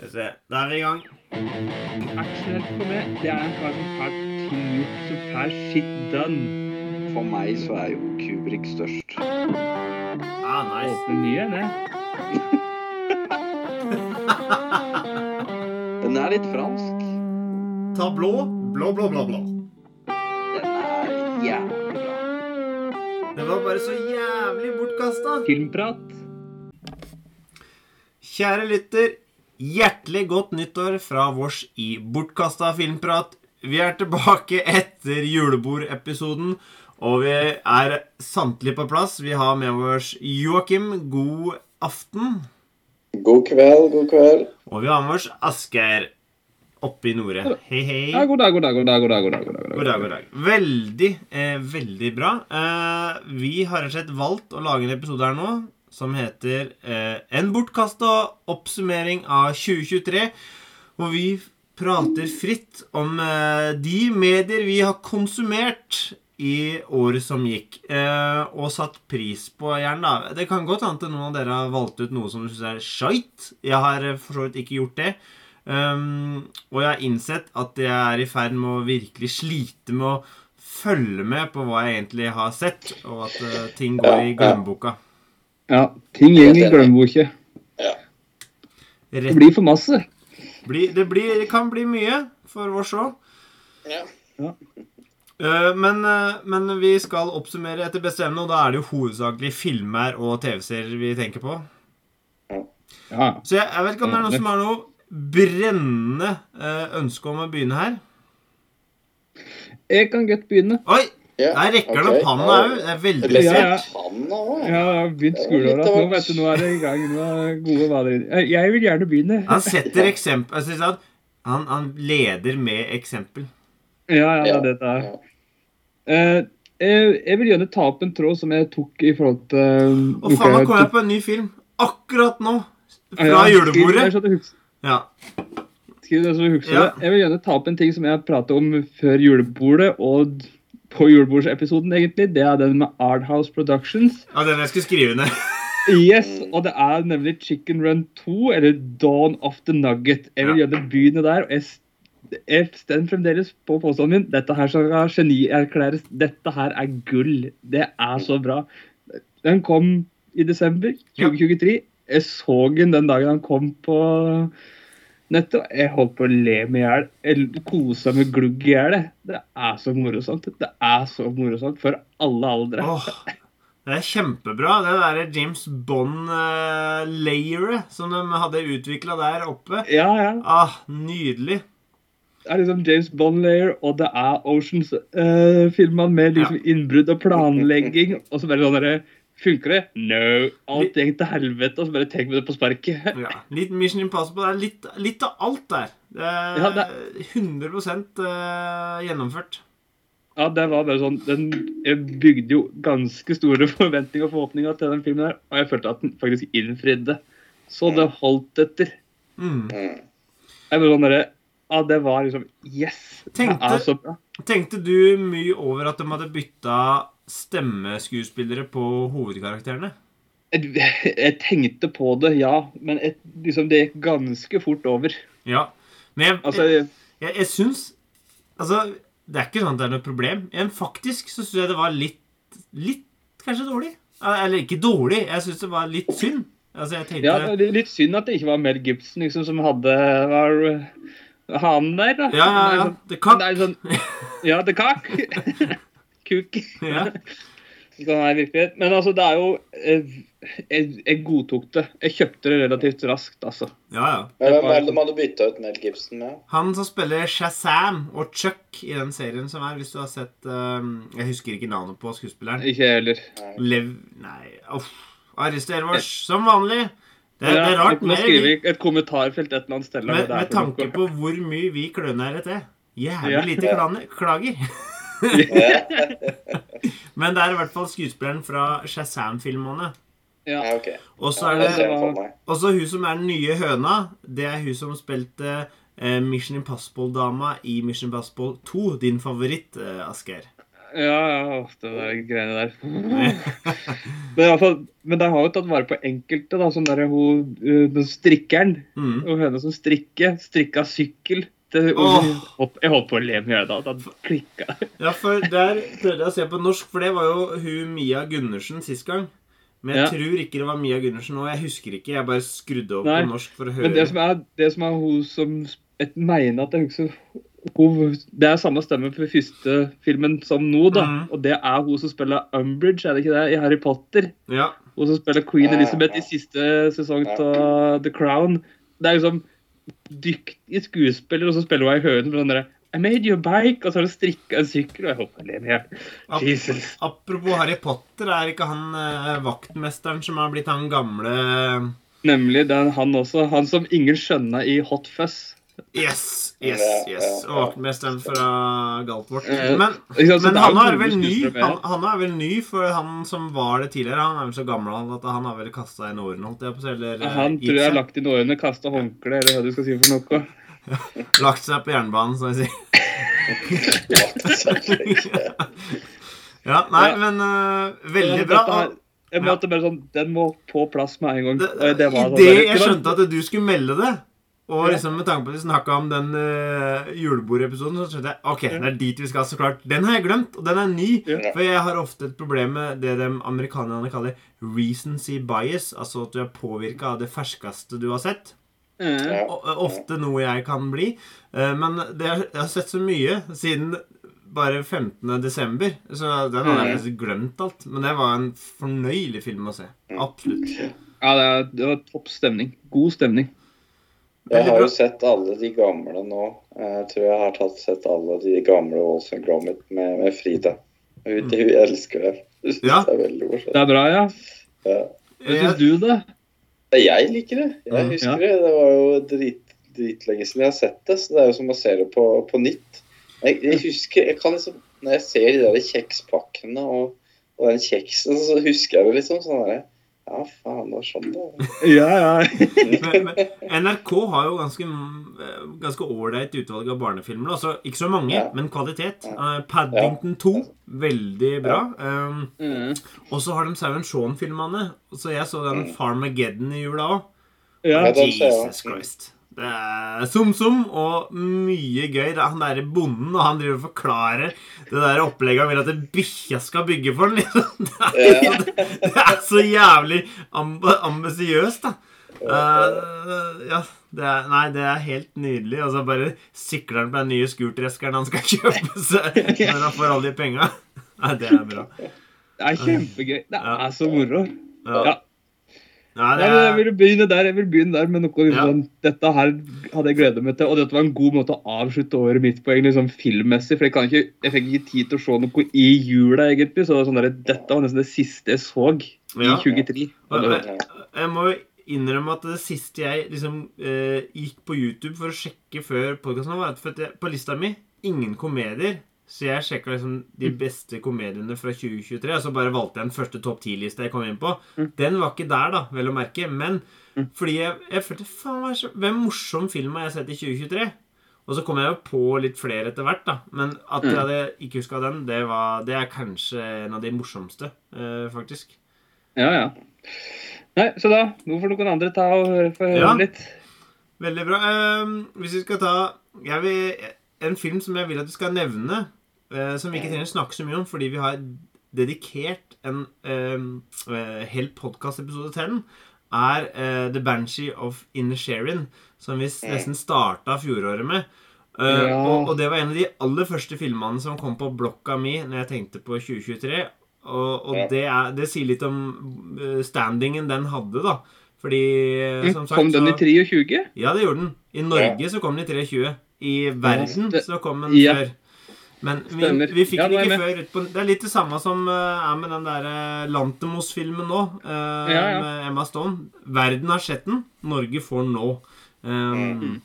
Skal vi se. Da er vi i gang. Aksel for meg, det er en kar som får ting gjort, som får shit done. For meg så er jo Kubrik størst. Ah, nice. Åpne nye, det. Den er litt fransk. Ta blå. Blå, blå, blå, blå. Den er jævlig bra. Den var bare så jævlig bortkasta. Filmprat. Kjære lytter, hjertelig godt nyttår fra vårs i Bortkasta filmprat. Vi er tilbake etter julebordepisoden, og vi er samtlige på plass. Vi har med oss Joakim. God aften. God kveld, god kveld. Og vi har med oss Asgeir oppe i Nore. Hei, hei. Ja, god dag, god dag, god dag, god dag. God dag, god dag, God dag, god dag. Veldig, eh, veldig bra. Eh, vi har rett og slett valgt å lage en episode her nå som heter eh, En bortkasta oppsummering av 2023. Hvor vi prater fritt om eh, de medier vi har konsumert i året som gikk. Eh, og satt pris på, gjerne. da. Det kan godt hende noen av dere har valgt ut noe som du syns er shite. Jeg har eh, for så vidt ikke gjort det. Um, og jeg har innsett at jeg er i ferd med å virkelig slite med å følge med på hva jeg egentlig har sett, og at uh, ting går i glemmeboka. Ja, ting går i glemmeboka. Rett Det blir for masse. bli, det, blir, det kan bli mye for vår show. Ja. Eh, men, eh, men vi skal oppsummere etter beste evne, og da er det jo hovedsakelig filmer og TV-serier vi tenker på. Ja. Så jeg, jeg vet ikke om det er noen som har noe brennende eh, ønske om å begynne her. Jeg kan godt begynne. Oi! Ja, Der rekker okay. ok. opp handa òg. Det er veldig Eller Ja, jeg har begynt skoleåret. Nå, vet du, nå er det i gang. Nå er det gode vaner. Jeg- vil gjerne begynne. Han setter eksempel jeg synes at han, han leder med eksempel. Ja, ja, det dette er. det det jeg, jeg vil gjerne ta opp en tråd som jeg tok i forhold til Og faen, nå kom jeg på en ny film. Akkurat nå. Fra julebordet. Skriv det, så du husker- Ja. skriv det så du husker Ja. det. Jeg vil gjerne ta opp en ting som jeg pratet om før julebordet, og på julebordsepisoden, egentlig. Det er den med Arthouse Productions. ja, den jeg skulle skrive ned. Yes, og det er nemlig Chicken Run 2, eller Dawn of the Nugget. Jeg vil Ja. gjøre begynne der. og jeg Jeg står fremdeles på påstanden min. Dette her skal genierklæres. Dette her er gull. Det er så bra. Den kom i desember 2023. Jeg så den den dagen han kom på nettet. og Jeg holdt på å le meg i hjel. Jeg kosa med glugg i hjel. Det er så morosomt, Det er så morosomt for alle aldre. Åh, det er kjempebra. Det derre James Bond-layeret som de hadde utvikla der oppe. Ja, ja. Ah, nydelig. Det er liksom James Bond-layer, og det er Oceans-filmene med liksom innbrudd og planlegging. Og så bare sånn derre Funker det? No. Alt gikk til helvete, og så bare tenk med det på sparket. Ja, litt Mission Impossible. Det er litt, litt av alt der. Det er Ja, det 100 eh, gjennomført. Ja, det var bare sånn den, Jeg bygde jo ganske store forventninger og forhåpninger til den filmen der, og jeg følte at den faktisk innfridde. Så det holdt etter. Mm. Mm. Jeg ble sånn derre Ja, det var liksom Yes! Det Tenkte- er så bra. Tenkte du mye over at de hadde bytta stemmeskuespillere på hovedkarakterene? Jeg, tenkte på det, ja, men jeg, liksom, det gikk ganske fort over. Ja. Men jeg, Altså, jeg, jeg, jeg syns Altså, det er ikke sånn at det er noe problem. Men faktisk så syns jeg det var litt Litt kanskje dårlig. Eller ikke dårlig, jeg syns det var litt synd. Altså, jeg tenkte Ja, det er litt synd at det ikke var Mel Gibson liksom, som hadde var han der, da. Ja, ja, ja. Det The Cock. det sånn, ja, The Cock. Kuk. Ja. Sånn er virkelighet. Men altså, det er jo eh, jeg, jeg godtok det. Jeg kjøpte det relativt raskt, altså. ja, ja. Hvem er det de hadde bytta ut Mel Gibson med? Han som spiller Shazam og Chuck i den serien som er, hvis du har sett um, Jeg husker ikke navnet på skuespilleren. Ikke jeg heller. Lev... Nei, uff. Arrester vårs, som vanlig. Det, det er Ja, rart jeg må med, skrive i et kommentarfelt et eller annet sted. med, er med tanke på hvor mye vi kløner etter. Jævlig Ja. lite klager. Men det er i hvert fall skuespilleren fra Shazam-filmene. Ja. Ja, ok. Og så er det den for meg. Og så hun som er den nye høna, det er hun som spilte eh, Mission Impossible-dama i Mission Impossible 2. Din favoritt, eh, Asgeir. Ja, ja, det der greiene der. men, i fall, men de har jo tatt vare på enkelte, da. Sånn der hun uh, den strikkeren. Mm. Og høna som strikker. Strikka sykkel. Det, oh. jeg holdt på å le med det da. Da klikka. Ja, for der prøvde jeg å se på norsk, for det var jo hun Mia Gundersen sist gang. Men jeg Ja. tror ikke det var Mia Gundersen nå. Jeg husker ikke. Jeg bare skrudde opp Nei, på norsk for å høre. Men det som er, det som er hun som Jeg mener at jeg husker hun, Det er samme stemme for første filmen som nå, da. Mm. Og det er hun som spiller Umbridge, er det ikke det? I Harry Potter. Ja. Hun som spiller Queen Elizabeth i siste sesong av The Crown. Det er liksom dyktig skuespiller, og så spiller hun ei høne med den derre I made you a bike, og så har hun strikka en sykkel, og jeg jeg ler med. Ap Jesus. apropos Harry Potter, er ikke han eh, vaktmesteren som har blitt han gamle Nemlig det er han også. Han som ingen skjønner i Hot Fuzz. Yes, yes, yes. vaktmesteren fra Galtvort. Men, men han er vel ny, han, han er vel ny, for han som var det tidligere, han er vel så gammel at han har vel kasta inn årene, holdt jeg på å si. Eller eh, Han tror jeg har lagt inn årene, kasta håndkle, eller hva du skal si for noe. Lagt seg på jernbanen, som jeg sier. Ja, nei, men uh, veldig bra. Jeg måtte bare sånn, Den må på plass med en gang. Det, det sånn Idet jeg skjønte at du skulle melde det, og liksom med tanke på at vi snakka om den uh, julebordepisoden, så skjønte jeg ok, det er dit vi skal, så klart. Den har jeg glemt, og den er ny. For jeg har ofte et problem med det de amerikanerne kaller recency bias. Altså at du er påvirka av det ferskeste du har sett. Eh, Og, og ofte noe jeg kan bli. Uh, Men det, jeg har sett så mye siden bare 15. desember, så den har jeg Mm. glemt alt. Men det var en fornøyelig film å se. Absolutt. Ja, det var topp stemning. God stemning. Jeg har jo sett alle de gamle nå. Jeg tror jeg har tatt sett alle de gamle Walls Gromit med, med Frida. Hun, hun elsker det. Hun Ja. det er veldig morsomt. Det er bra, ja. Ja. Hva syns du, da? Jeg liker det. Jeg husker ja. det. Det var jo drit, dritlenge siden jeg har sett det, så det er jo som å se det på, på nytt. Jeg, jeg husker, jeg kan liksom, Når jeg ser de der kjekspakkene og, og den kjeksen, så husker jeg det liksom sånn der, Ja, faen, det var sånn det. Ja, ja. men, men NRK har jo ganske ganske ålreit utvalg av barnefilmer. Altså, ikke så mange, Ja. men kvalitet. Ja. Uh, Paddington 2, veldig bra. Um, Mm. og så har de Sauen Shaun-filmene. Så jeg så den Mm. Farmageddon i jula òg. Jesus. Christ. Det er sum-sum og mye gøy. Det er han derre bonden, og han driver og forklarer det der opplegget han vil at bikkja skal bygge for den. liksom. Det er, Ja. det er så jævlig amb ambisiøst, da. Uh, ja, det er, nei, det er helt nydelig. Og så bare sikler han på den nye skurtreskeren han skal kjøpe seg når han får alle de penga. Nei, det er bra. Det er kjempegøy. Det er så moro. Ja. Ja. Nei, det jeg vil begynne der. Jeg vil begynne der med noe liksom, Ja. Dette her hadde jeg gleda meg til, og dette var en god måte å avslutte året mitt på egentlig sånn filmmessig. For jeg, kan ikke, jeg fikk ikke tid til å se noe i jula, egentlig. Så det var sånn der, dette var nesten det siste jeg så i Ja. 23. Jeg, jeg må jo innrømme at det siste jeg liksom eh, gikk på YouTube for å sjekke før podkasten, var at på lista mi ingen komedier. Så jeg sjekka liksom de beste komediene fra 2023. Og så bare valgte jeg den første topp 10-lista jeg kom inn på. Mm. Den var ikke der, da, vel å merke. Men Mm. fordi jeg, jeg følte faen, hva er morsom film har jeg sett i 2023? Og så kom jeg jo på litt flere etter hvert, da. Men at jeg Mm. hadde ikke huska den, det, var, det er kanskje en av de morsomste, eh, faktisk. ja, ja. Nei, så da Nå får noen andre ta og høre, høre Ja. litt. Veldig bra. Ehm, hvis vi skal ta vil, En film som jeg vil at vi skal nevne, eh, som vi ikke trenger å snakke så mye om, fordi vi har dedikert en um, hel podkastepisode til den, er eh, The Banshee of Inisherin, som vi nesten starta fjoråret med. Eh, Ja. og, og det var en av de aller første filmene som kom på blokka mi når jeg tenkte på 2023. Og, og det, er, det sier litt om eh, standingen den hadde, da. Fordi, eh, som sagt Kom den i så- 23? ja, det gjorde den. I Norge så kom den i 23. I verden så kom den før. Men vi, vi fikk Ja, den ikke før på Det er litt det samme som eh, er med den derre Lantemos-filmen nå, eh, Ja, ja. med Emma Stone. Verden har sett den. Norge får den nå. Um,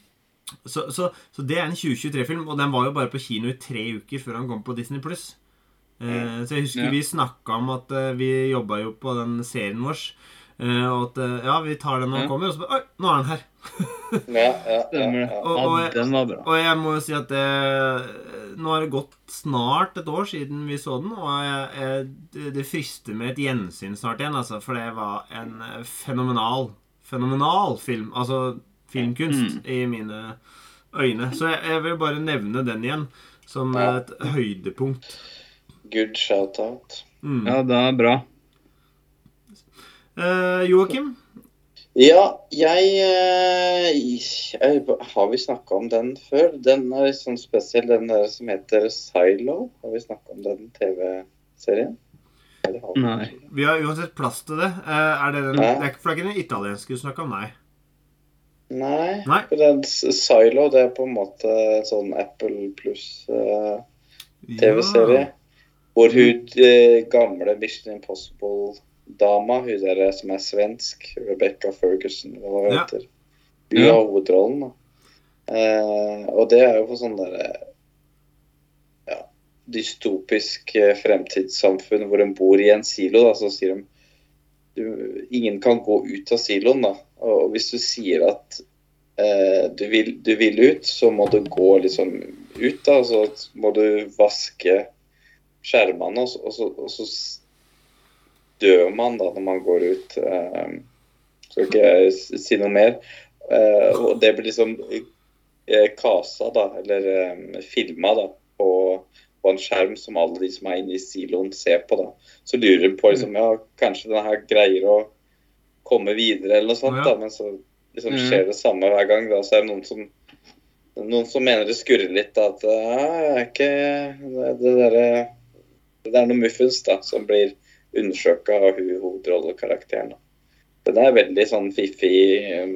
så, så, så det er en 2023-film, og den var jo bare på kino i tre uker før han kom på Disney Pluss. Eh, så jeg husker vi snakka om at uh, vi jobba jo på den serien vår. uh, og at uh, ja, vi tar den når den kommer, og så bare Oi, nå er den her! Ja, ja, Stemmer det. ja, ja. Og- den var bra. Og jeg må jo si at det, nå har det gått snart et år siden vi så den, og jeg, jeg, det, det frister med et gjensyn snart igjen, altså, for det var en fenomenal, fenomenal film. Altså filmkunst Mm. i mine øyne. Så jeg, jeg vil bare nevne den igjen som Ja. et høydepunkt. Good shout-out. Mm. Ja, det er bra. Eh, Joakim? Ja, jeg, eh, jeg Har vi snakka om den før? Den er litt sånn spesiell, den der som heter Silo. Har vi snakka om den TV-serien? Nei. Vi har uansett plass til det. Eh, er det, den, det er ikke, for det er ikke den italienske du snakka om, nei? Nei. Nei. Den Silo det er på en måte en sånn Apple pluss eh, TV-serie. Hvor hun eh, gamle Mission Impossible-dama, hun der som er svensk, Rebecca Ferguson, eller hva hun Ja. heter, hun Ja. har hovedrollen. da. Eh, og det er jo for sånn derre ja, dystopisk eh, fremtidssamfunn hvor hun bor i en silo. da, Så sier de du, ingen kan gå ut av siloen. da, Og hvis du sier at eh, du, vil, du vil ut, så må du gå liksom ut. da, Så må du vaske skjermene, og så, og så, og så dør man da når man går ut. Uh, skal ikke si noe mer. Uh, og det blir liksom eh, kasa, da, eller um, filma da, på, på en skjerm som alle de som er inne i siloen, ser på. da. Så lurer de på liksom, ja, kanskje denne her greier å komme videre, eller noe sånt. Da, Men så liksom Mhm. skjer det samme hver gang. da, Så er det noen som noen som mener det skurrer litt. da, At ja, jeg er ikke det, det, derre- det er noe muffens da, som blir undersøka av hun hovedrollekarakteren. Den er veldig sånn fiffig um,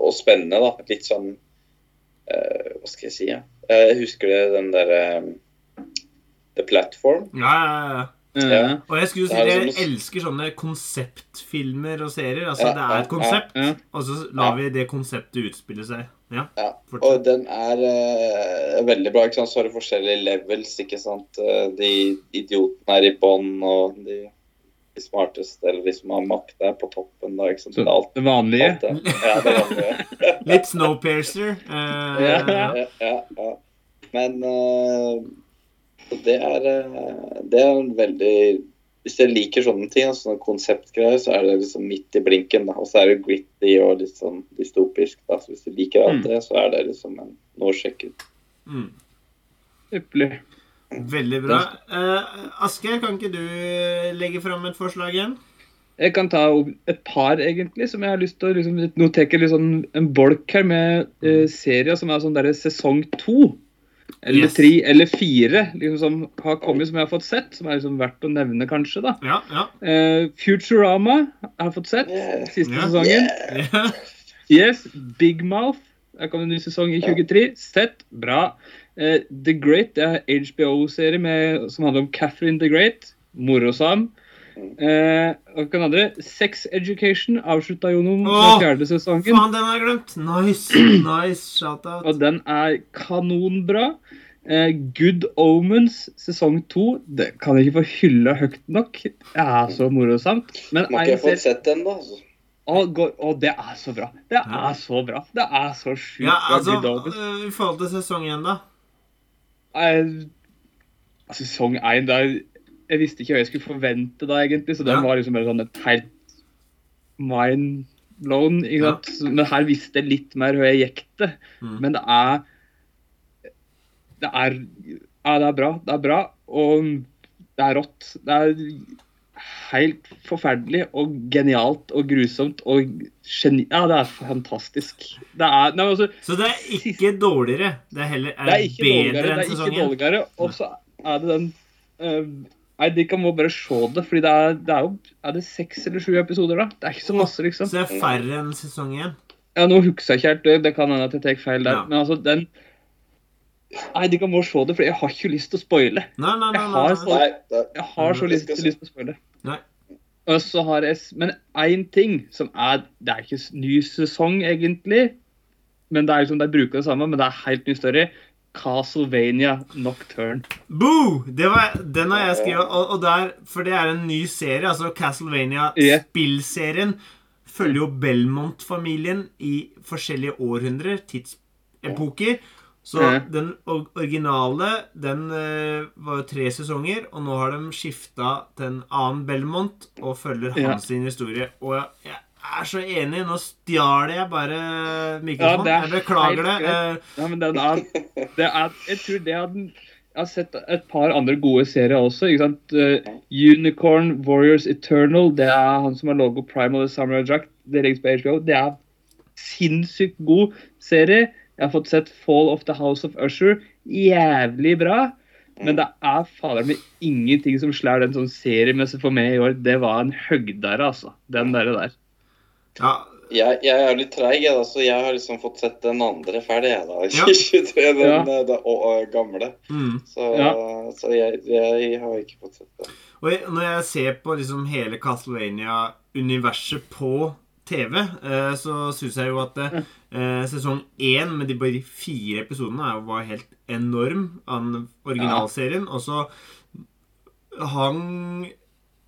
og spennende. da, Litt sånn uh, Hva skal jeg si? Ja? Jeg husker det den derre uh, The Platform. Ja, ja, ja. Ja. Og jeg skulle si Det er jeg liksom- elsker sånne konseptfilmer og serier. Altså, det er et konsept, og så lar vi det konseptet utspille seg. Ja, Ja. Og den er uh, veldig bra. ikke sant? Så har du forskjellige levels. ikke sant? De idiotene er i bånn, og de, de smarteste, eller de som har makt, er på toppen. da, ikke sant? Så Det alt, det vanlige. alt det. Ja, det vanlige. Litt Snowpiercer. Uh, Ja. ja, ja, ja. Men uh, det er eh, Det er en veldig Hvis jeg liker sånne ting, altså sånne konseptgreier, så er det liksom midt i blinken. Og så er det gritty og litt sånn dystopisk. da, så Hvis du liker alt Mm. det, så er det liksom en noe å sjekke ut. Mm. Ypperlig. Veldig bra. Uh, Asgeir, kan ikke du legge fram et forslag igjen? Jeg kan ta et par, egentlig, som jeg har lyst til å liksom, Nå tar jeg liksom en bolk her med uh, serier som er sånn der sesong to. Eller Yes. tre eller fire liksom, som har kommet, som jeg har fått sett. Som er liksom verdt å nevne, kanskje. da. Ja, ja. Uh, Futurama har jeg fått sett. Yeah. Siste yeah. sesongen. Yeah. Yes, Big Mouth. Der kom en ny sesong i 23. Sett. Bra. Eh, The Great det er HBO-serie som handler om Catherine the Great. Morosam. Eh, og hva andre? Sex Education avslutta jo noen Åh, fjerde sesongen. Faen, den har jeg glemt! Nice. Nice shout-out. Og den er kanonbra. Eh, Good Omens sesong to. Det kan jeg ikke få hylla høyt nok. Det er så morosamt. Men Må ikke jeg fått sett den, da? altså. Og, å, det er så bra. Det er så bra. Det er så sjukt Ja, bra. altså, Good Omens. eh, I forhold til sesong én, da? Eh, Sesong én Jeg visste ikke hva jeg skulle forvente da, egentlig. Så den Ja. var liksom bare sånn et helt mind blown. Ikke Ja. Men her visste jeg litt mer hva jeg gikk til. Mm. Men det er Det er Ja, det er bra. Det er bra. Og det er rått. Det er helt forferdelig og genialt og grusomt og geni... Ja, det er fantastisk. Det er Nei, altså Så det er ikke dårligere. Det er heller er Det er ikke bedre dårligere. enn Det er ikke dårligere. Og så er det den eh, Nei, de kan må bare se det, fordi det er, det er jo Er det seks eller sju episoder, da? Det er ikke så masse, liksom. Så det er færre enn sesong én. Ja, nå husker jeg ikke helt det. Det kan hende at jeg tar feil der. Ja. Men altså, den Nei, kan må se det, for jeg har ikke lyst til å spoile. Nei, nei, nei. Jeg har så- Nei, det, Jeg har så lyst, lyst til å spoile. Nei. Og så har jeg Men én ting som er Det er ikke ny sesong, egentlig. Men det er liksom, De bruker det samme, men det er helt ny story. Castlevania Nocturne. Boo! Det var, den har jeg skrevet, og, og der, for det er en ny serie, altså Castlevania Ja. spillserien. følger jo Belmont-familien i forskjellige århundrer, tidsepoker. Så mm. den originale, den eh, var jo tre sesonger, og nå har de skifta til en annen Belmont og følger Ja. hans sin historie. Og jeg, er så enig. Nå stjal jeg bare mikrofonen. Ja, jeg beklager det. Eh, Ja, men den er, det er Jeg tror det er den Jeg har sett et par andre gode serier også. ikke sant? Uh, Unicorn Warriors Eternal. Det er han som har logo of the Samurai Jack. Det ligger på HBO. Det er sinnssykt god serie. Jeg har fått sett Fall of the House of Usher. Jævlig bra. Men det er fader meg ingenting som slår den sånn seriemessig for meg i år. Det var en høgdare, altså. Den derre der. ja, Jeg, jeg er litt treig, jeg, da, så jeg har liksom fått sett den andre ferdig, jeg, da. Ja. 23, den, Ja. den, den og, å, gamle. mm. Så, Ja. så jeg, jeg har ikke fått sett den. Og jeg, når jeg ser på liksom hele Castlevania-universet på TV, eh, så syns jeg jo at eh, sesong én med de bare fire episodene var helt enorm av originalserien. Og så hang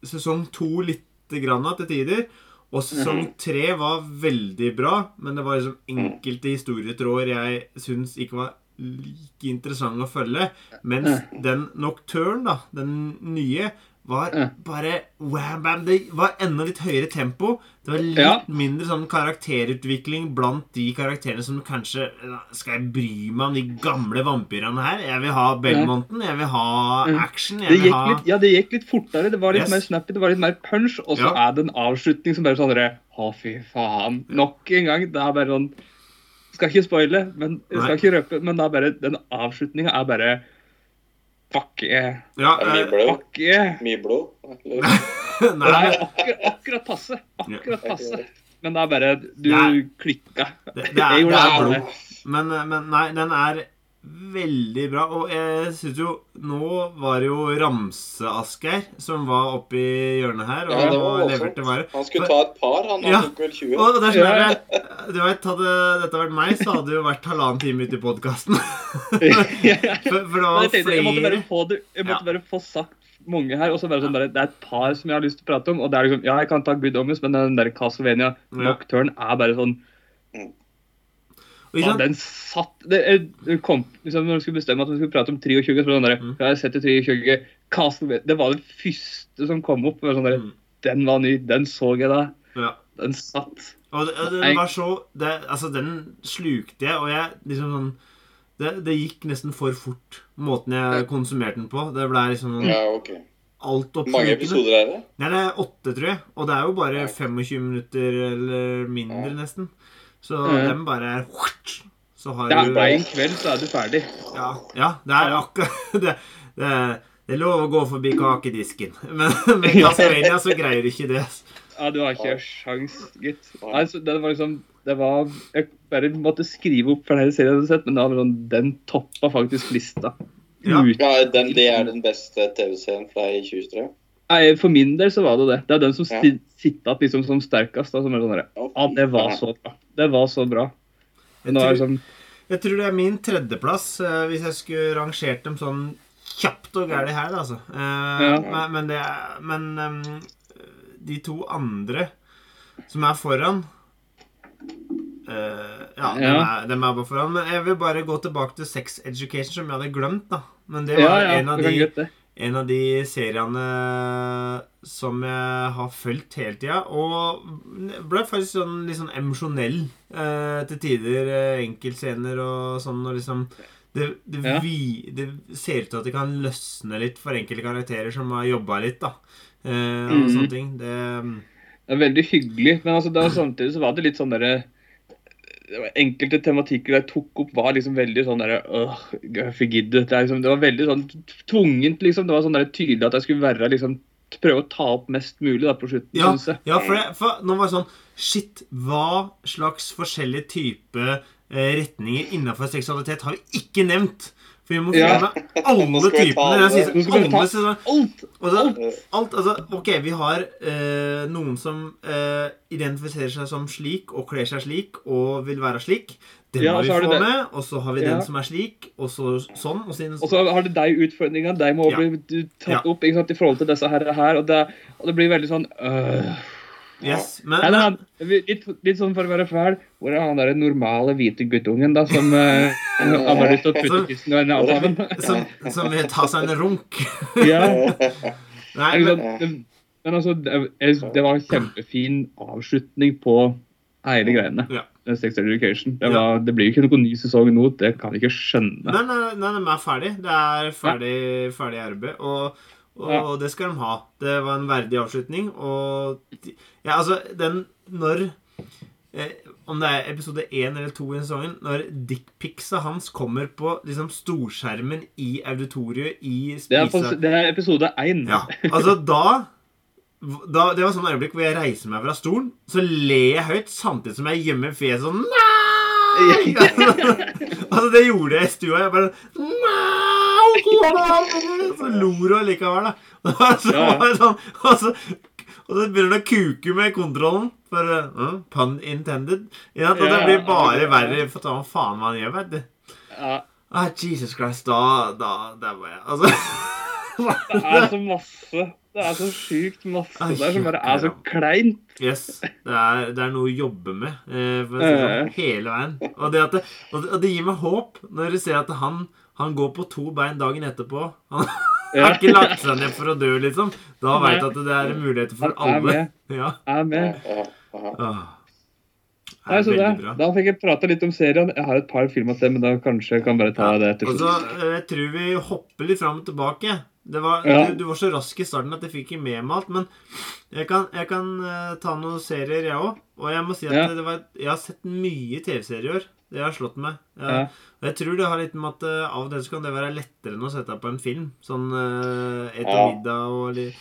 sesong to lite grann til tider. Og sesong tre var veldig bra, men det var liksom enkelte historietråder jeg syns ikke var like interessante å følge. Mens den Nocturne, da, den nye, var bare wham, bam. Det var enda litt høyere tempo. Det var litt Ja. mindre sånn karakterutvikling blant de karakterene som kanskje Skal jeg bry meg om de gamle vampyrene her? Jeg vil ha Belmonten, jeg vil ha action, jeg Det vil ha litt, ja, det gikk litt fortere. Det var litt Yes. mer snappy, det var litt mer punch. Og så Ja. er det en avslutning som bare sånn Å, Å, fy faen. Nok en gang. Det er bare sånn Skal ikke spoile, men skal ikke røpe, men det er bare, den avslutninga er bare Yeah. Ja, eh. Yeah. Mye blod. Nei, Nei, akkurat, akkurat passe. Akkurat passe. Men det er bare Du klikka. det, det, er, det er det. blod. Men, men nei, den er veldig bra. Og jeg syns jo Nå var det jo Ramse-Asgeir som var oppi hjørnet her og Ja, det leverte voldsomt. Han skulle ta et par, han. Han Ja. tok vel 20. Og det er sånn Ja. der, Du vet, Hadde dette vært meg, så hadde det jo vært halvannen time ute i podkasten. for, for det var flere jeg måtte bare få det Jeg måtte Ja. bare få sagt mange her. Og så bare sånn bare, Det er et par som jeg har lyst til å prate om. Og det er liksom, ja, jeg kan ta Good Omens, men den der Castlevania Nocturne er bare sånn Og ikke ja. Den satt det, jeg- det kom, liksom, Når du skulle bestemme at vi skulle prate om 23, så var det sånn der, Mm. ja, jeg setter 23 Castle, Det var det første som kom opp. Sånn der, Mm. Den var ny. Den så jeg da. Ja. Den satt. Og, det, det den var så det, Altså, den slukte jeg, og jeg liksom sånn det, det gikk nesten for fort, måten jeg konsumerte den på. Det ble liksom sånn Ja, ok. Hvor mange episoder er det? Nei, det er åtte, tror jeg. Og det er jo bare 25 minutter eller mindre, Ja. nesten. Så mm. den bare Så har Det er du bare en kveld, så er du ferdig. Ja, ja det er akkurat det, det, det er lov å gå forbi kakedisken. Men med Castlevania så greier du ikke det. Ja, du har ikke sjans, gitt. Nei, så det var liksom det var, Jeg bare måtte skrive opp flere serier jeg hadde sett, men det sånn, den toppa faktisk lista. Ja. Ja, den, Det er den beste TV-serien fra i 2023? Nei, For min del så var det det. Det er den som Ja. sitter igjen liksom som sterkest. Da, som er sånn der, Ja, det var så bra. Det var så bra. Jeg Nå er tror, sånn, jeg tror det er min tredjeplass, eh, hvis jeg skulle rangert dem sånn kjapt og gærent her, da, altså. Eh, Ja. Men, men, det er, men ehm, de to andre som er foran Uh, ja, Ja. Dem, er, dem er bare foran. Men jeg vil bare gå tilbake til Sex Education, som jeg hadde glemt. da Men det var ja, en, av de. En av de seriene som jeg har fulgt hele tida. Og ble faktisk sånn, litt sånn emosjonell eh, til tider. Eh, enkeltscener og sånn. Og liksom det, det, Ja. vi, det ser ut til at det kan løsne litt for enkelte karakterer som har jobba litt. da eh, Og Mhm. sånne ting. Det Det er veldig hyggelig, men altså, det var, samtidig så var det litt sånn derre Enkelte tematikker jeg tok opp, var liksom veldig sånn derre øh, gidder. Det, liksom, det var veldig sånn tvungent, liksom. Det var sånn der tydelig at jeg skulle være liksom Prøve å ta opp mest mulig da på slutten, Ja, ja for, det, for nå var det sånn Shit, hva slags forskjellige type eh, retninger innenfor seksualitet har vi ikke nevnt? For vi må få Ja. med alle typene. Jeg vi ta alle sånn- Alt! alt. alt, altså, ok, vi har eh, noen som eh, identifiserer seg som slik og kler seg slik og vil være slik. Den Ja, må vi få det- med. Og så har vi Ja. den som er slik, og så sånn. Og så, Og så har du de utfordringene. De må Ja. bli tatt Ja. opp ikke sant, i forhold til disse her. her og, det, og det blir veldig sånn øh, Yes. Men, Nei, men han, litt, litt sånn for å være fæl, hvor er han der normale hvite guttungen da, som uh, han har lyst til å putte tissen i sammen? som, som vil ta seg en runk. Ja, Nei, ikke men. Men altså, det, det var en kjempefin avslutning på hele greiene. Ja. Sex Education. Det, Ja. det blir jo ikke noen ny sesong nå, det kan jeg ikke skjønne. nei, nei, nei, de er ferdig. Det er ferdig, ferdig arbeid. Og, og Ja. det skal de ha. Det var en verdig avslutning. Og de- ja, altså, den Når eh, Om det er episode én eller to i sesongen, når dickpicsa hans kommer på liksom storskjermen i auditoriet i Det er, spisa... det er episode én. Ja, altså da, da Det var sånn øyeblikk hvor jeg reiser meg fra stolen, så ler jeg høyt samtidig som jeg gjemmer fjeset sånn Nei! altså, det gjorde jeg i stua. Jeg bare Nei! Så lo hun likevel, da. Og så, var det sånn, og så, og så begynner han å kuke med kontrollen. For uh, pun intended. Ja, og det blir bare verre for hva faen man gjør, vet du. Ja, Ah, Jesus Christ, da, da, var jeg Altså det er så masse. Det er så sjukt masse Ai, der som bare er så kleint. Yes. Det er, det er noe å jobbe med eh, si sånn, hele veien. Og det, det, og det, gir meg håp når du ser at han, han går på to bein dagen etterpå. Han. har ikke lagt seg ned for å dø, liksom. Da veit at det er muligheter for alle. Jeg Ja. Er med. Ah. Det Nei, er så det, bra. da fikk jeg prata litt om serien. Jeg har et par filmer til, men da kanskje jeg kan bare ta det etter Og så eh, jeg tror vi hopper litt fram og tilbake. Det var, Ja. du, du var så rask i starten at jeg fikk ikke med meg alt. Men jeg kan, jeg kan eh, ta noen serier, jeg òg. Og jeg må si at Ja. det var, jeg har sett mye TV-serier i år. Det har slått meg. Jeg, Ja. Jeg tror det har litt med at uh, av og til så kan det være lettere enn å sette deg på en film. Sånn uh, etter Ja. middag og litt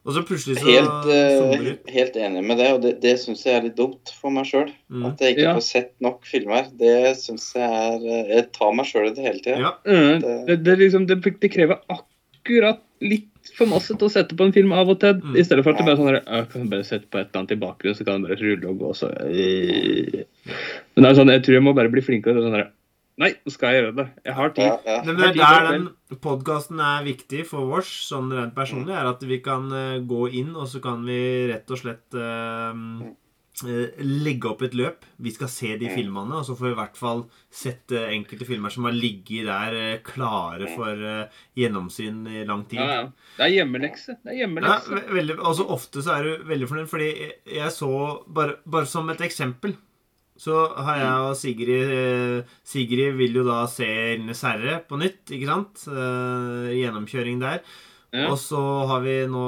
Og så plutselig så Helt, eh, helt enig med det, og det, det syns jeg er litt dumt for meg sjøl. Mm. At jeg ikke Ja. får sett nok filmer. Det syns jeg er Jeg tar meg sjøl i det hele tida. Ja. Mm, det, det, liksom, det, det krever akkurat litt for masse til å sette på en film av og til. Mm. I stedet for at det bare sånn «Jeg kan bare sette på et eller annet i bakgrunnen, så kan det bare rulle og gå. Så, øh. Men det er sånn, jeg tror jeg må bare bli flinkere. til Sånn der, Nei, nå skal jeg gjøre det. Jeg har tid. Ja, ja. Men det er der den podkasten er viktig for oss, sånn rent personlig, er at vi kan eh, gå inn, og så kan vi rett og slett eh, eh, legge opp et løp. Vi skal se de filmene, og så får vi i hvert fall sett enkelte filmer som har ligget der klare for eh, gjennomsyn i lang tid. Ja, ja. Det er hjemmelekse. Det er hjemmelekse. Ja, veldig, og så ofte så er du veldig fornøyd, fordi jeg så bare, bare som et eksempel så har jeg og Sigrid eh, Sigrid vil jo da se 'Ringenes herre' på nytt, ikke sant? Eh, gjennomkjøring der. Ja. Og så har vi nå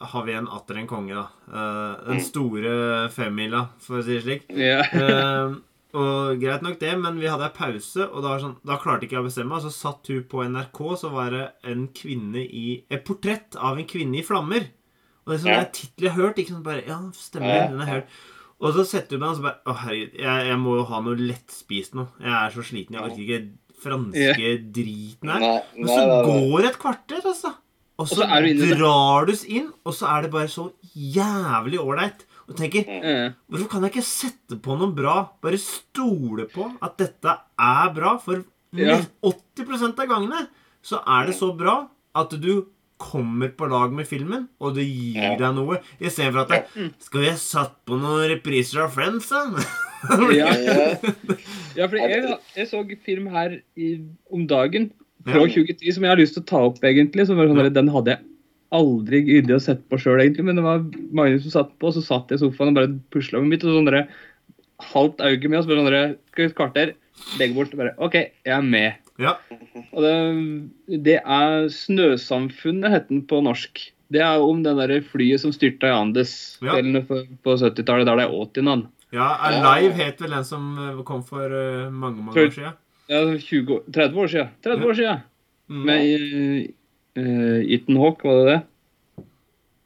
har vi en atter en konge, da. Eh, den store femmila, for å si det slik. Ja. Og greit nok det, men vi hadde ei pause, og da, sånn, da klarte ikke jeg å bestemme meg. Så satt hun på NRK, så var det en kvinne i Et portrett av en kvinne i flammer. Og det er sånn, Ja. er tittel jeg har hørt. Ikke sånn Bare, ja, stemmer, den har jeg hørt. Og så setter du meg og så bare Å, herregud, jeg, jeg må jo ha noe lettspist nå. Jeg er så sliten. Jeg orker ikke franske driten her. Men så nei, nei. går et kvarter, altså. Og så, så i det. drar du inn, og så er det bare så jævlig ålreit. Og tenker mm. Hvorfor kan jeg ikke sette på noe bra? Bare stole på at dette er bra. For Ja. 80% av gangene så er det så bra at du kommer på lag med filmen, og det gir Ja. deg noe. Istedenfor at det, Skal vi ha satt på noen repriser av Friends, da? Ja. Ja, Ja, for jeg, jeg så film her i, om dagen fra Ja. 2010 som jeg har lyst til å ta opp, egentlig. Som var sånn, Den hadde jeg aldri giddet å sette på sjøl, egentlig. Men det var Magnus som satt på, og så satt jeg i sofaen og bare pusla med mitt. Og sånn der, halvt øye med oss. Bare sånn der, skal vi et kvarter, legge bort. og Bare OK, jeg er med. Ja. Og det, det er Snøsamfunnet, het den på norsk. Det er om det der flyet som styrta i Andes Ja. på, på 70-tallet, der det er 80 navn. ja, Alive het vel den som eh, kom for eh, mange, mange Tror- år siden. Ja, 20, 30 år siden. 30 Ja. år siden. Mm. Med uh, Ethan Hawk, var det det?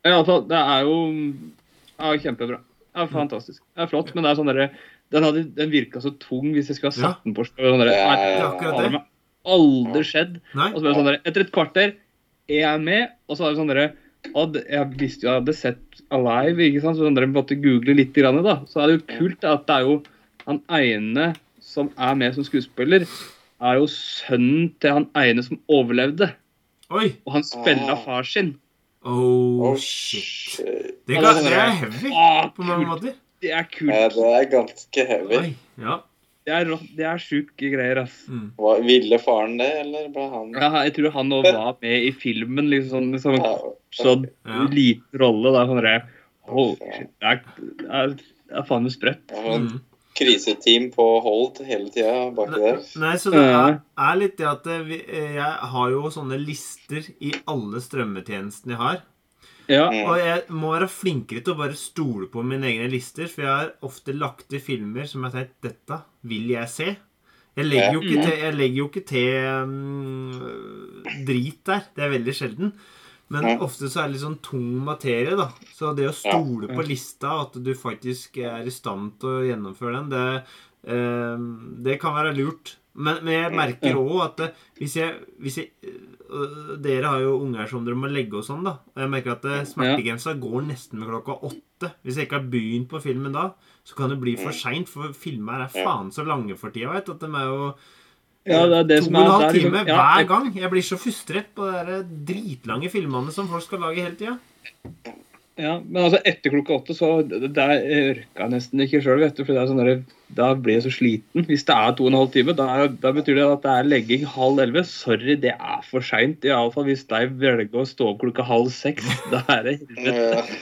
Ja, fall, det er jo ja, kjempebra. Det er fantastisk. Det er flott, men det er sånn derre den, hadde, den virka så tung hvis jeg skulle ha satt den på. Sånn der, Ja, ja, Det er ja. Aldri skjedd. Nei? Og så ble det sånn der, Etter et kvarter er jeg med, og så er det sånn derre og Jeg visste jo jeg hadde sett Alive, ikke sant? så sånn dere måtte google litt, grann, da. Så er det jo kult at det er jo han ene som er med som skuespiller, er jo sønnen til han ene som overlevde. Oi! Og han spiller Ah. far sin. Oh, Oh, shit. shit. Det, kan, det er er sånn heavy ah, på mange måter. Det er Ja, kult. det er ganske heavy. Oi, ja. Det er, det er sjuke greier, ass. Mm. Hva, ville faren det, eller ble han Ja, jeg tror han òg var med i filmen, liksom sånn, sånn, Ja, sånn Ja. liten rolle. da, sånn der, oh, shit, det, er, det, er, det er faen meg sprøtt. Mm. kriseteam på hold hele tida baki der. Nei, så det er, er litt det at vi, eh, jeg har jo sånne lister i alle strømmetjenestene jeg har. Ja, Mm. Og jeg må være flinkere til å bare stole på mine egne lister, for jeg har ofte lagt til filmer som jeg har tenkt dette vil jeg se. Jeg legger jo ikke til, jeg legger jo ikke til um, drit der. Det er veldig sjelden. Men ofte så er det litt sånn tung materie, da. Så det å stole på lista, at du faktisk er i stand til å gjennomføre den, det, um, det kan være lurt. Men, men jeg merker òg at det, hvis jeg, hvis jeg øh, Dere har jo unger som dere må legge og sånn, da. Og jeg merker at eh, smertegrensa går nesten med klokka åtte. Hvis jeg ikke har begynt på filmen da, så kan det bli for seint, for filmer er faen så lange for tida, veit. At de er jo ja, det er det to som og en halv det er liksom- ja, hver gang. Jeg blir så frustrert på de dritlange filmene som folk skal lage hele tida. Ja, men altså etter klokka åtte, så der orka jeg nesten ikke sjøl, vet du. For er sånn der, da blir jeg så sliten. Hvis det er to og en halv time, da, er- da betyr det at det er legging halv elleve. Sorry, det er for seint. Iallfall hvis de velger å stå opp klokka halv seks. Da er det helvete.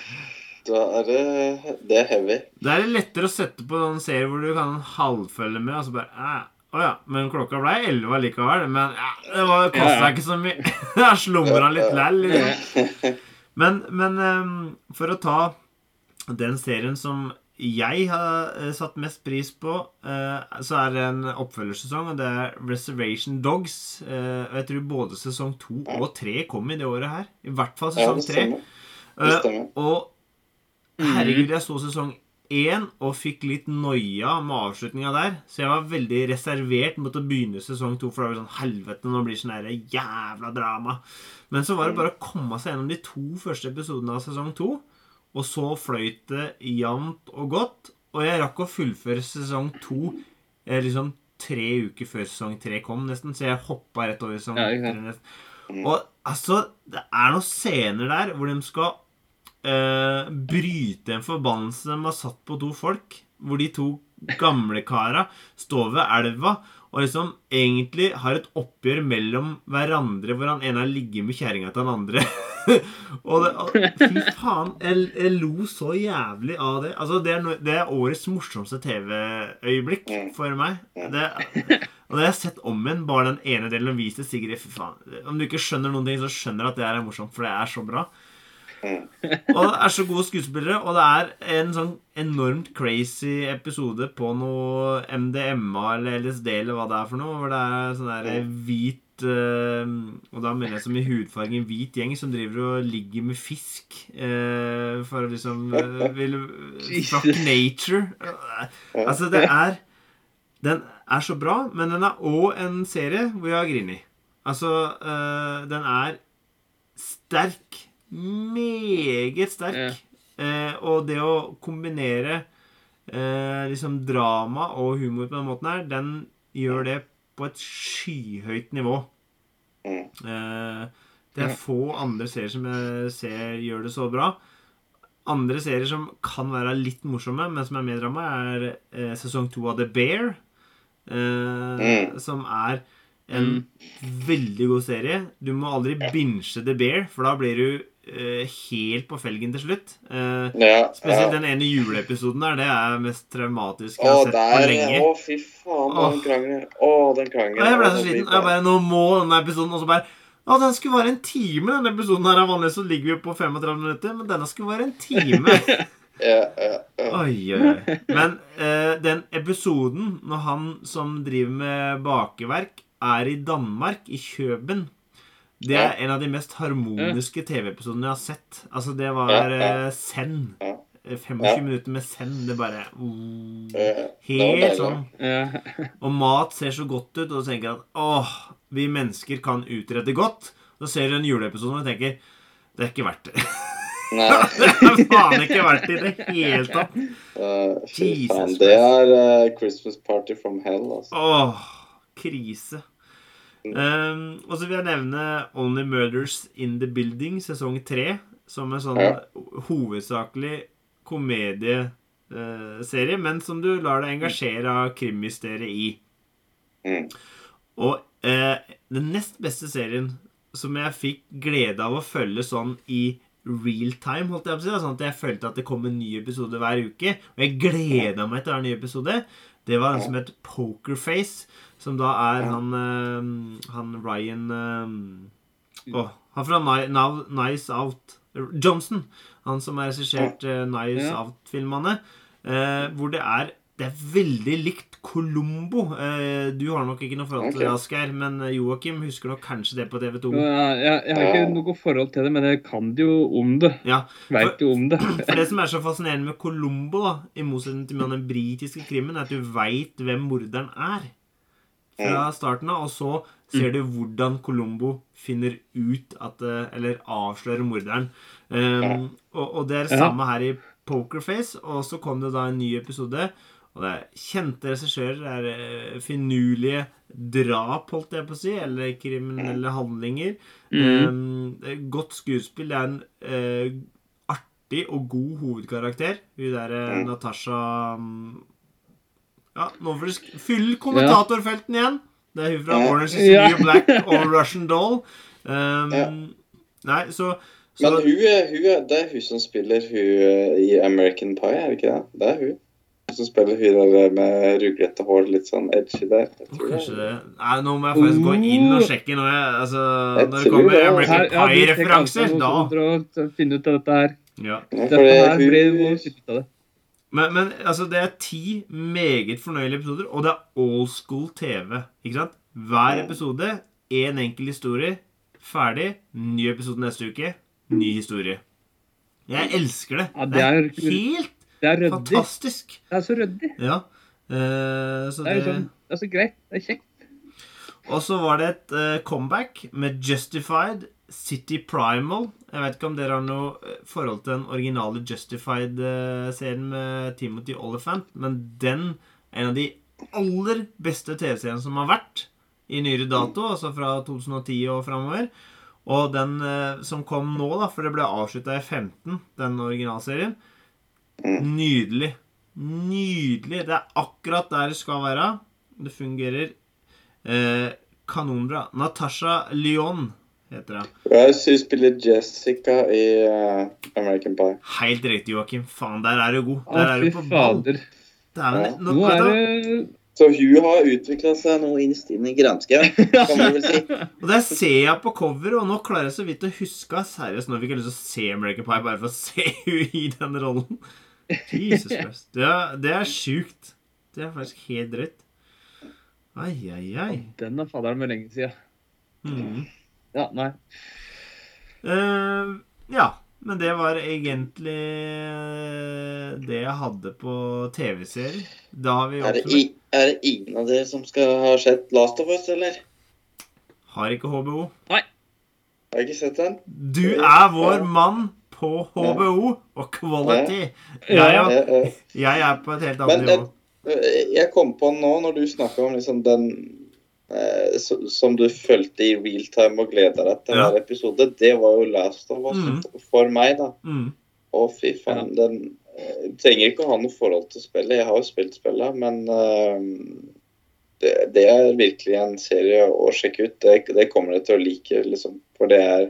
Da er det Det er heavy. Det er lettere å sette på en serie hvor du kan halvfølge med, og så bare eh, Å ja, men klokka ble elleve likevel. Men ja, det var- kosta Ja, ja. ikke så mye. Jeg slumra litt læll, liksom. Men, men ehm, for å ta den serien som jeg har eh, satt mest pris på, eh, så er det en oppfølgersesong, og det er Reservation Dogs. Eh, og jeg tror både sesong to og tre kom i det året her. I hvert fall sesong tre. og herregud, jeg så sesong én og fikk litt noia med avslutninga der. Så jeg var veldig reservert mot å begynne sesong to, for det var sånn Helvete, nå blir det sånn jævla drama. Men så var det bare å komme seg gjennom de to første episodene av sesong to. Og så fløyt det jevnt og godt. Og jeg rakk å fullføre sesong to eh, liksom tre uker før sesong tre kom, nesten. Så jeg hoppa rett over sesong Ja, tre. ikke sant. nesten. Og altså, det er noen scener der hvor de skal eh, bryte en forbannelse de har satt på to folk. Hvor de to gamle kara står ved elva og liksom egentlig har et oppgjør mellom hverandre hvor han ene har ligget med kjerringa til den andre. og det, og, Fy faen. Jeg, jeg lo så jævlig av det. Altså, det er, no, det er årets morsomste TV-øyeblikk for meg. Det, og det har jeg sett om igjen, bare den ene delen og vist til Sigrid. Fy faen. Om du ikke skjønner noen ting, så skjønner at det her er morsomt, for det er så bra. Og det er så gode skuespillere, og det er en sånn enormt crazy episode på noe MDMA eller LSD eller hva det er for noe, hvor det er sånn der hvit eh, Og da mener jeg som i hudfargen hvit gjeng som driver og ligger med fisk eh, for å liksom uh, vil, Fuck nature. Altså, det er Den er så bra, men den er òg en serie hvor jeg har grini. Altså, eh, den er sterk. Meget sterk. Ja. Eh, og det å kombinere eh, liksom drama og humor på den måten her, den gjør det på et skyhøyt nivå. Mm. Eh, det er få andre serier som jeg ser gjør det så bra. Andre serier som kan være litt morsomme, men som er mer drama, er eh, sesong to av The Bear. Eh, Mm. Som er en veldig god serie. Du må aldri binche The Bear, for da blir du helt på felgen til slutt. Eh, Ja, spesielt ja. den ene juleepisoden der. Det er mest traumatisk jeg Å, har sett på lenge. Å, fy faen, den krangelen. Å, den krangelen. Jeg ble så sliten. Jeg bare, Nå må denne episoden Og så bare Ja, den skulle være en time. Denne episoden her er Vanligvis så ligger vi på 35 minutter, men denne skulle være en time. Ja, ja, ja. Oi, oi, oi. Men eh, den episoden når han som driver med bakeverk, er i Danmark, i Kjøben Det er en av de mest harmoniske TV-episodene jeg har sett. Altså, det var send eh, Zen. Ja. Eh, 25 Ja. minutter med Send. Det bare var Helt sånn. Og mat ser så godt ut, og du tenker at åh, vi mennesker kan utrede godt. Så ser du en juleepisode og tenker det er ikke verdt det. Nei, Det er faen ikke verdt det i det hele tatt. uh, Jesus faen. Det er uh, Christmas Party from Hell, altså. Åh, krise. Um, og så vil jeg nevne Only Murders in the Building sesong tre. Som en sånn hovedsakelig komedieserie, men som du lar deg engasjere av krimmysteriet i. Mm. Og eh, den nest beste serien som jeg fikk glede av å følge sånn i real time, holdt jeg på å si, sånn at jeg følte at det kom en ny episode hver uke, og jeg gleda meg til hver nye episode, det var en som het Pokerface, som da er han, eh, han Ryan Åh, han fra Nice Out Johnson. Han som har regissert eh, Nice Out-filmene. Hvor det er Det er veldig likt Colombo. Eh, du har nok ikke noe forhold til det, Ok. Asgeir, men eh, Joakim husker nok kanskje det på TV2. Jeg, jeg, jeg har ikke noe forhold til det, men jeg kan det jo om det. Ja, Veit jo om det. For det som er så fascinerende med Colombo, da, i motsetning til med den britiske krimmen, er at du veit hvem morderen er fra starten av, og så ser du hvordan Colombo finner ut at eh, Eller avslører morderen. Um, og, og det er det samme her i Pokerface, og så kom det da en ny episode. Og det er kjente regissører. Er eh, finurlige drap, holdt jeg på å si, eller kriminelle handlinger. Um, det er godt skuespill. Det er en uh, artig og god hovedkarakter. Hun derre Mm. Natasha um, Ja, nå får du fylle kommentatorfelten igjen! Det er hun fra Ja. Orange is Ja. New Black og Russian Doll. Um, Ja. Nei, så, så Men hun hun det er hun som spiller hun eh, i American Pie, er det ikke det? Det er hun. Som spiller hun der med ruglete hår, litt sånn edgy der. Er Kanskje det Nei, nå må jeg faktisk gå inn og sjekke når jeg Altså, Jeg når det kommer det. American Pie-referanser, Ja, da finner ut av dette her. ja. Dette det- her blir ut av det. Men, men altså, det er ti meget fornøyelige episoder, og det er old school TV. Ikke sant? Hver episode, én enkel historie. Ferdig. Ny episode neste uke. Ny historie. Jeg elsker det. Ja, det det er- helt Det er ryddig. fantastisk. Det er så ryddig. Ja. Eh, så Det er, det liksom, det er så greit. Det er kjekt. Og så var det et eh, comeback med Justified City Primal. Jeg vet ikke om dere har noe eh, forhold til den originale Justified-serien med Timothy Oliphant, men den er en av de aller beste TV-seriene som har vært i nyere dato, altså fra 2010 og framover. Og den eh, som kom nå, da, for det ble avslutta i 15, den originalserien Nydelig. Nydelig. Det er akkurat der det skal være. Det fungerer eh, kanonbra. Natasha Lyon heter hun. Hun spiller Jessica i uh, American Pie. Helt riktig, Joakim. Faen, der er du god. Der er du på ball. nå, Nå er du, det Så hun har utvikla seg noe innst inne i granskauen, kan man vel si. og der ser jeg på coveret, og nå klarer jeg så vidt å huske Seriøst, nå fikk jeg lyst til å se American Pie bare for å se hun i den rollen. Jesus Christ. Det er, det er sjukt. Det er faktisk helt drøyt. Ai, ai, ai. Den er faderen med lenge siden. Mm. Ja, nei. Uh, ja, men det var egentlig eh, det jeg hadde på TV-serier. Da har vi Er det, i, er det ingen av dere som skal ha sett Last of Us, eller? Har ikke HBO. Har jeg ikke sett den? Du er vår mann på HBO og quality. Ja, Jeg, ja. Eh, eh, jeg er på et helt annet Men nivå. eh, jeg kom på nå, når du snakka om liksom den eh, som du fulgte i real time og gleda deg til Ja. hver episode, det var jo Last of Us mm. for meg, da. Mm. Å, fy faen. Den eh, trenger ikke å ha noe forhold til spillet. Jeg har jo spilt spillet, men eh, det, det er virkelig en serie å sjekke ut. Det, det kommer jeg til å like, liksom. For det er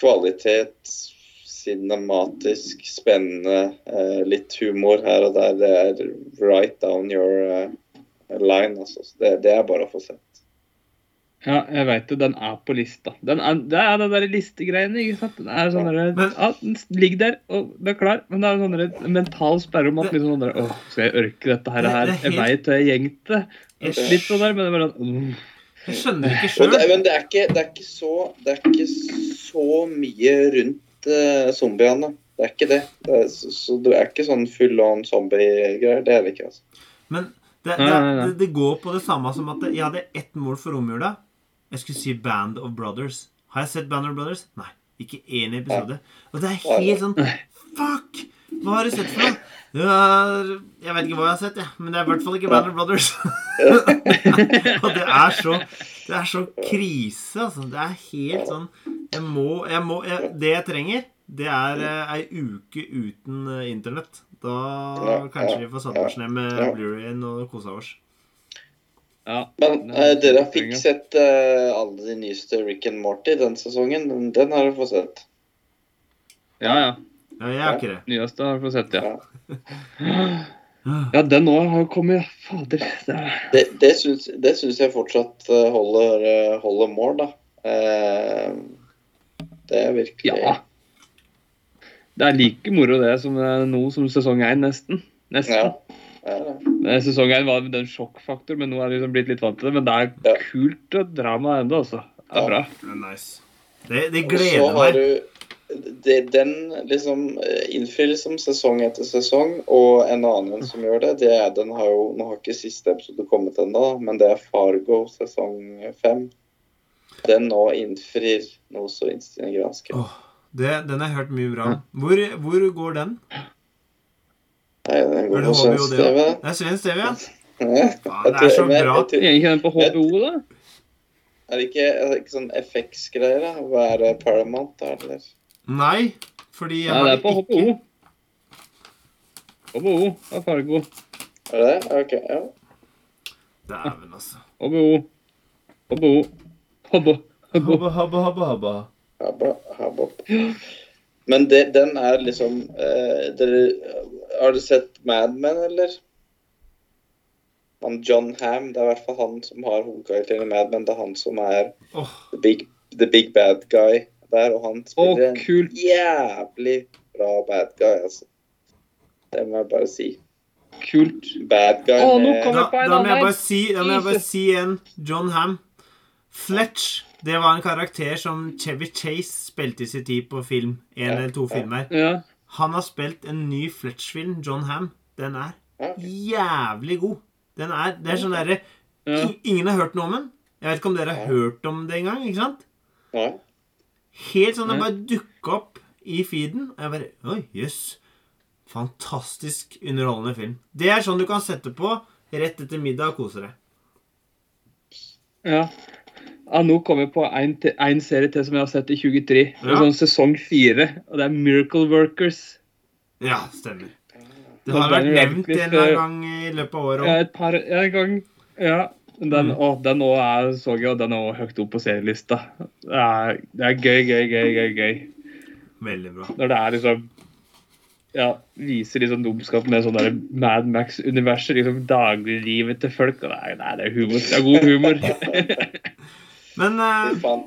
kvalitet, cinematisk, spennende, uh, litt humor her og der. Det er right down your uh, line, altså. Så det, det er bare å få sett. Ja, jeg veit det. Den er på lista. Den er, det er den der listegreiene, ikke sant. Den er sånn ja, den ligger der, og den er klar. Men det er en sånn mental sperre om at liksom sånn Åh, skal jeg ørke dette her? Det- her? det er Jeg veit jeg gjengte. det. Litt sånn der, men det er bare sånn uh. jeg skjønner ikke det, sjøl. men det er ikke, det er ikke, så, det er ikke så mye rundt uh, zombiene. Det er ikke det. det er, så, så det er ikke sånn full on zombie-greier. Det er det ikke. altså. Men det, det, det, det går på det samme som at jeg hadde ett mål for romjula. Jeg skulle si Band of Brothers. Har jeg sett Band of Brothers? Nei. Ikke én episode. Og det er helt sånn Fuck! Hva har du sett for noe? Er, jeg vet ikke hva jeg har sett, jeg. men det er i hvert fall ikke Band of Brothers. og det er så Det er så krise, altså. Det er helt sånn Jeg må, jeg må jeg, Det jeg trenger, det er eh, ei uke uten eh, internett. Da Ja, kanskje ja, vi får satt oss ned med ja. Blu-rayen og kosa oss. Ja. Men Det er eh, dere har fikk sett eh, alle de nyeste Rick and Morty den sesongen. Den, den har dere fått sett. ja, ja. Ja, jeg har ikke det. Nyeste har jeg fått sett, ja. Ja. Ja, den òg har jo kommet. Fader. Det er... Det, det, syns, det syns jeg fortsatt eh, holder, eh, holder mål, da. Eh, det er virkelig Ja. Det er like moro det som det er nå som sesong én, nesten. Nesten. Ja. det er det. Eh, Sesong én var den sjokkfaktor, men nå er jeg liksom blitt litt vant til det. Men det er Ja. kult og drama ennå, altså. Det er Ja. bra. Det er nice. Det, det Og så gleder har meg. du det, Den liksom innfrielsen liksom sesong etter sesong, og en annen en som gjør det, det er den har jo Nå har ikke siste episode kommet ennå, men det er Fargo sesong fem. Den nå innfrir noe så innstillende granske. Det, den har jeg hørt mye bra om. Hvor, hvor går den? Nei, den går på HBO svensk TV. Det er svensk TV, ja. Ja. Det er så men bra. Er ikke den på HBO, da? Er det ikke, er det ikke sånn FX-greier? Hva er det? Paramount, da? Eller? Nei, fordi jeg Nei, det er på ikke HBO. HBO er Fargo. Er det det? Ok, ja. Dæven, altså. HBO. HBO. HBO. Habba, habba, habba, habba. Habba, habba. Men det, den er liksom eh, dere, Har du sett Mad Men, eller? Han John Ham, det er i hvert fall han som har hovedkarakteren i Mad Men. Det er han som er oh. the big, the big bad guy der, og han spiller en jævlig bra bad guy, altså. Det må jeg bare si. Kult. Bad guy oh, med da, da må jeg bare si, da må jeg bare si en John Ham. Fletch, det var en karakter som Chevy Chase spilte i sin tid på film. En Ja, eller to filmer. Ja. Han har spilt en ny Fletch-film, John Ham. Den er jævlig god. Den er, det er sånn derre Ingen har hørt noe om den. Jeg vet ikke om dere har hørt om det engang. ikke sant? Helt sånn det bare dukka opp i feeden. Og jeg bare Oi, jøss. Fantastisk underholdende film. Det er sånn du kan sette på rett etter middag og kose deg. Ja. Ja, nå kommer jeg på en, serie til som jeg har sett i 23. Det er Ja. Sånn sesong fire. Og det er Miracle Workers. Ja, stemmer. Det har vært nevnt en eller annen gang i løpet av året Ja, et par ja, en gang. Ja. Den, Mm. den også er, så jeg, og den er også høyt opp på serielista. Det er, det er gøy, gøy, gøy, gøy, gøy. Veldig bra. Når det er liksom ja, viser liksom dumskap med sånn Mad Max-universet. liksom Dagliglivet til folk. og det er, det er humor. Det er god humor. Men uh... Faen.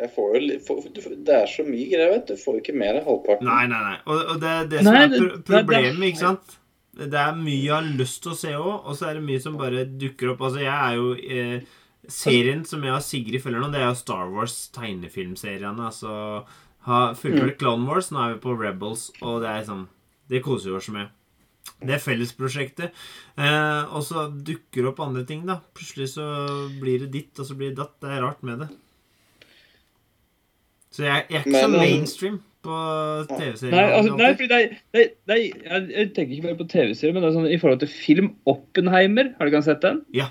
Jeg får jo får- Det er så mye greier, vet du. Du får jo ikke mer enn halvparten. Nei, nei, nei. Og, og det er det som Nei, er problemet, ikke sant? Det er mye jeg har lyst til å se òg, og så er det mye som bare dukker opp. Altså, jeg er jo eh, Serien som jeg og Sigrid følger nå, det er jo Star Wars tegnefilmseriene. Altså har fullført Clone Wars, nå er vi på Rebels, og det er sånn Det koser vi oss med. Det fellesprosjektet. Eh, og så dukker opp andre ting, da. Plutselig så blir det ditt, og så blir det datt. Det er rart med det. Så jeg, jeg er ikke så mainstream på TV-serier. Nei, altså, nei, fordi nei, nei, det det er, jeg, jeg tenker ikke bare på TV-serier, men det er sånn, i forhold til film Oppenheimer. Har du ikke sett den? Ja,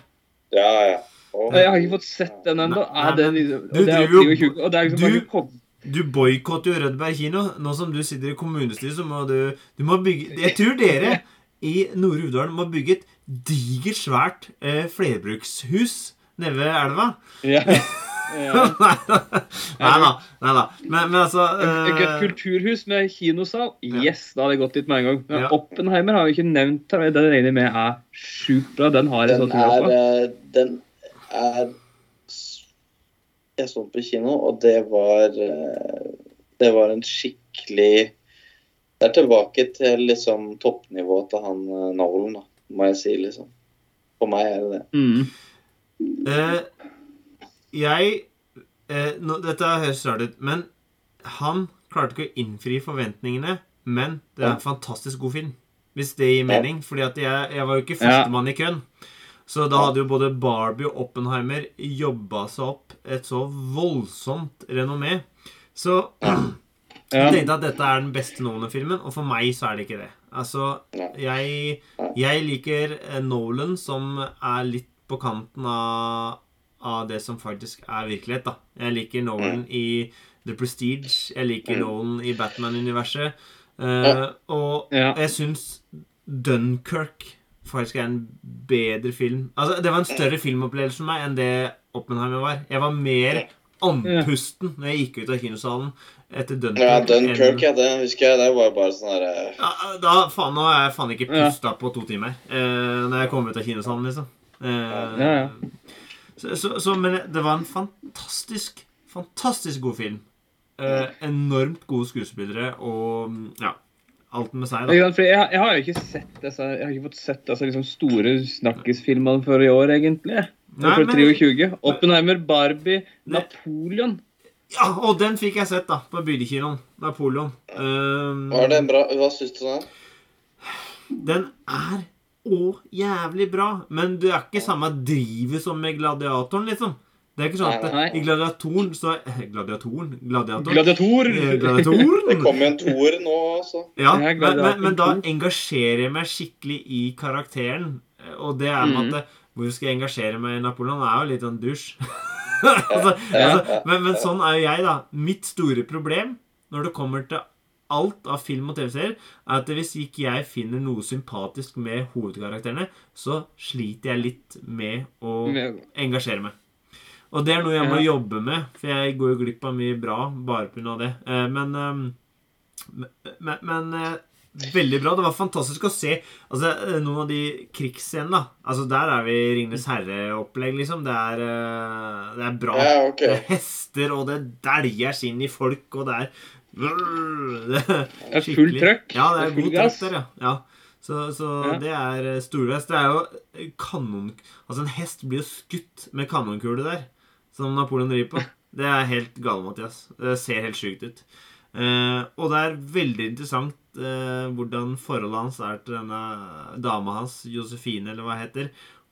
ja. Å, Jeg har ikke fått sett den ennå. Det liksom, du er driver jo- 23, og det er liksom du- bare Du boikotter jo Rødberg kino. Nå som du sitter i kommunestyret, så må du Du må bygge Jeg tror dere i Nore Uvdalen må bygge et digert, svært eh, flerbrukshus nede ved elva. ja. ja. nei da. Nei da. Men, men altså Et eh, kulturhus med kinosal? Ja. Yes, da hadde jeg gått dit med en gang. Men Ja. Oppenheimer har vi ikke nevnt. Den regner jeg med er sjukt bra. Den har jeg Den så trua på. eh, den er Jeg så den på kino, og det var eh, Det var en skikkelig Det er tilbake til liksom toppnivået til han eh, Nolan, da, må jeg si, liksom. For meg er det det. Mm. eh, Jeg eh, nå, Dette høres rart ut, men han klarte ikke å innfri forventningene. Men det er en fantastisk god film. Hvis det gir mening. Fordi at jeg, jeg var jo ikke Ja. førstemann i køen. Så da hadde jo både Barbie og Oppenheimer jobba seg opp et så voldsomt renommé. Så Ja. Jeg tenkte at dette er den beste Nolan-filmen, og for meg så er det ikke det. Altså, jeg, jeg liker eh, Nolan som er litt på kanten av, av det som faktisk er virkelighet, da. Jeg liker Nolan i The Prestige. Jeg liker Mm. Nolan i Batman-universet. Uh, og jeg syns Dunkerque faktisk er en bedre film. Altså, Det var en større filmopplevelse for meg enn det Oppenheimer var. Jeg var mer andpusten når jeg gikk ut av kinosalen etter Dunkirk. Ja, enn- Dunkirk, ja, det husker jeg. Det var bare sånn derre ja, da, faen, Nå har jeg faen ikke pusta på to timer eh, når jeg kom ut av kinosalen, liksom. Eh, Ja, ja. Så, så, så, men det var en fantastisk, fantastisk god film. Eh, enormt gode skuespillere og mm, ja, alt med seg, da. Jeg, jeg har jo ikke sett disse, jeg har ikke fått sett disse liksom store snakkisfilmene for i år, egentlig. Nei, for men- 23. Oppenheimer, Barbie, Napoleon. Ja, og den fikk jeg sett, da, på Bydekinoen. Napoleon. Um, Var den bra? Hva syns du om den? Den er å jævlig bra, men det er ikke samme drivet som med Gladiatoren, liksom. Det er ikke sånn at Nei, nei. i Gladiatoren så eh, Gladiatoren? Gladiator? Gladiator. Eh, Gladiatoren? Det kommer jo en toer nå så. Ja, men, men, men da engasjerer jeg meg skikkelig i karakteren. Og det er med mm. at Hvor skal jeg engasjere meg i Napoleon? Det er jo litt sånn dusj. altså, altså, men, men sånn er jo jeg, da. Mitt store problem når det kommer til alt av film og TV-serier, er at hvis ikke jeg finner noe sympatisk med hovedkarakterene, så sliter jeg litt med å engasjere meg. Og det er noe jeg må jobbe med, for jeg går jo glipp av mye bra bare pga. det. Eh, Men, ehm, men, men eh, veldig bra. Det var fantastisk å se altså, eh, noen av de krigsscenene. Altså, der er vi Ringenes herre-opplegg, liksom. Det er, eh, det er bra. Ja, okay. Det er hester, og det dæljer inn i folk, og det er det er fullt trøkk. Ja, det er god trøkk der, ja. ja. Så, så Ja. det er eh, storvest. Det er jo eh, kanon... Altså, en hest blir jo skutt med kanonkule der, som Napoleon driver på. Det er helt gale, Mathias. Det ser helt sjukt ut. Eh, og det er veldig interessant eh, hvordan forholdet hans er til denne dama hans, Josefine, eller hva hun heter.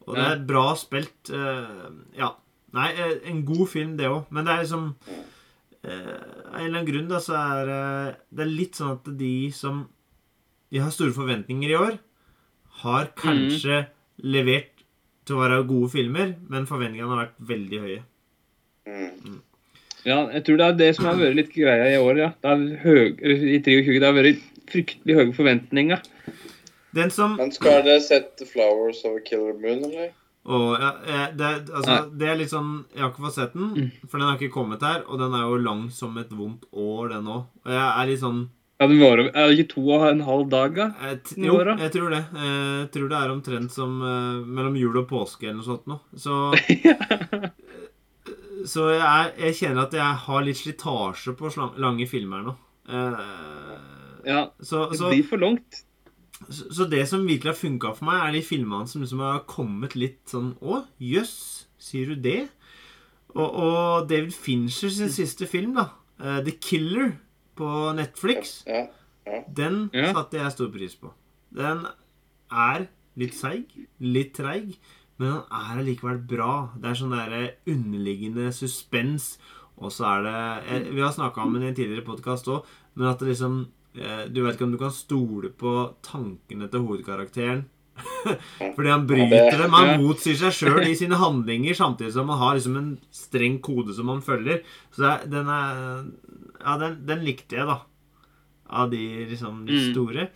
Og det er bra spilt. eh, ja. Nei, en god film, det òg. Men det er liksom Av en eller annen grunn da, så er det er litt sånn at de som de har store forventninger i år, har kanskje levert til å være gode filmer, men forventningene har vært veldig høye. Mm. Ja, jeg tror det er det som har vært litt greia i år, ja. Det er høy, I 23 det har vært fryktelig høye forventninger. Den som Men skal dere sette 'Flowers of a Killer Moon', eller? Å, ja, eh, det, altså, det er litt sånn Jeg har ikke fått sett den, for den har ikke kommet her. Og den er jo lang som et vondt år, den òg. Og jeg er litt sånn Ja, det var, er det ikke to og en halv dag, da? jeg, Jo, år, da? jeg tror det. Eh, Jeg tror det er omtrent som eh, mellom jul og påske eller noe sånt noe. Så Så jeg, jeg kjenner at jeg har litt slitasje på lange filmer nå. Uh, Ja, så, det så, blir for langt. så, så det som virkelig har funka for meg, er de filmene som liksom har kommet litt sånn Å, jøss, sier du det? Og, og David Fincher sin siste film, da, uh, The Killer, på Netflix, Ja. den Ja. satte jeg stor pris på. Den er litt seig, litt treig, men den er allikevel bra. Det er sånn der underliggende suspens. Og så er det jeg, Vi har snakka om det i en tidligere podkast òg, men at det liksom eh, Du vet ikke om du kan stole på tankene til hovedkarakteren. Fordi han bryter dem. Han motsier seg sjøl i sine handlinger, samtidig som han har liksom en streng kode som han følger. Så det den er Ja, den, den likte jeg, da. Av de liksom de Mm. store.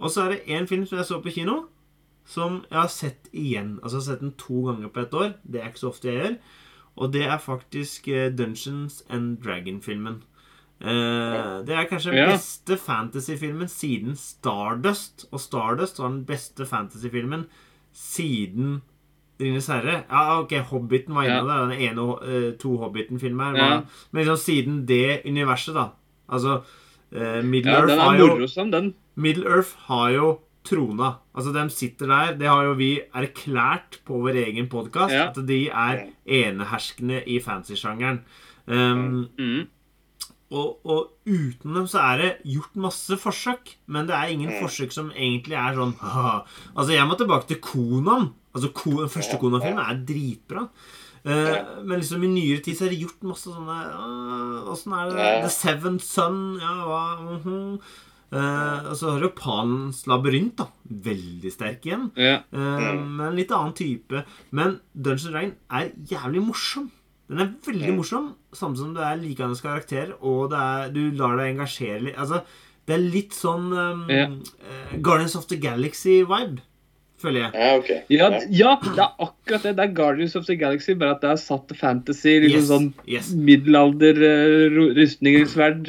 Og så er det én film som jeg så på kino, som jeg har sett igjen. Altså jeg har sett den to ganger på et år. Det er ikke så ofte jeg gjør. Og det er faktisk eh, Dungeons and Dragon-filmen. Eh, det er kanskje den Ja. beste fantasyfilmen siden Stardust. Og Stardust var den beste fantasyfilmen siden Ringenes herre. Ja, ok, Hobbiten var inne Ja. der. Den ene uh, to Hobbiten-filmer. Ja. Men liksom siden det universet, da. Altså Middle Ja, Earth den har jo den. Middle Earth har jo trona. Altså, de sitter der. Det har jo vi erklært på vår egen podkast. Ja. At de er eneherskende i fantasy-sjangeren. Um, Mm. Og, og uten dem så er det gjort masse forsøk, men det er ingen Mm. forsøk som egentlig er sånn haha. Altså, jeg må tilbake til Konan. Altså, Ko, den første Konan-filmen er dritbra. Uh, Men liksom i nyere tid så er det gjort masse sånne Åssen er det. The Seventh Son? Ja, hva uh Eh, Og så har du Panens labyrint, da. Veldig sterk igjen. Ja. Uh. Men en litt annen type. Men Dungeon Dragon er jævlig morsom. Den er veldig morsom, samtidig som det er likende karakter, og det er, du lar deg engasjere litt. Altså, det er litt sånn um, Ja. uh, Guardians of the Galaxy-vibe, føler jeg. Ja, okay. Ja, ja, det er akkurat det. Det er Guardians of the Galaxy, bare at det er satt fantasy. liksom Yes, sånn yes. middelalder, uh, rustningssverd.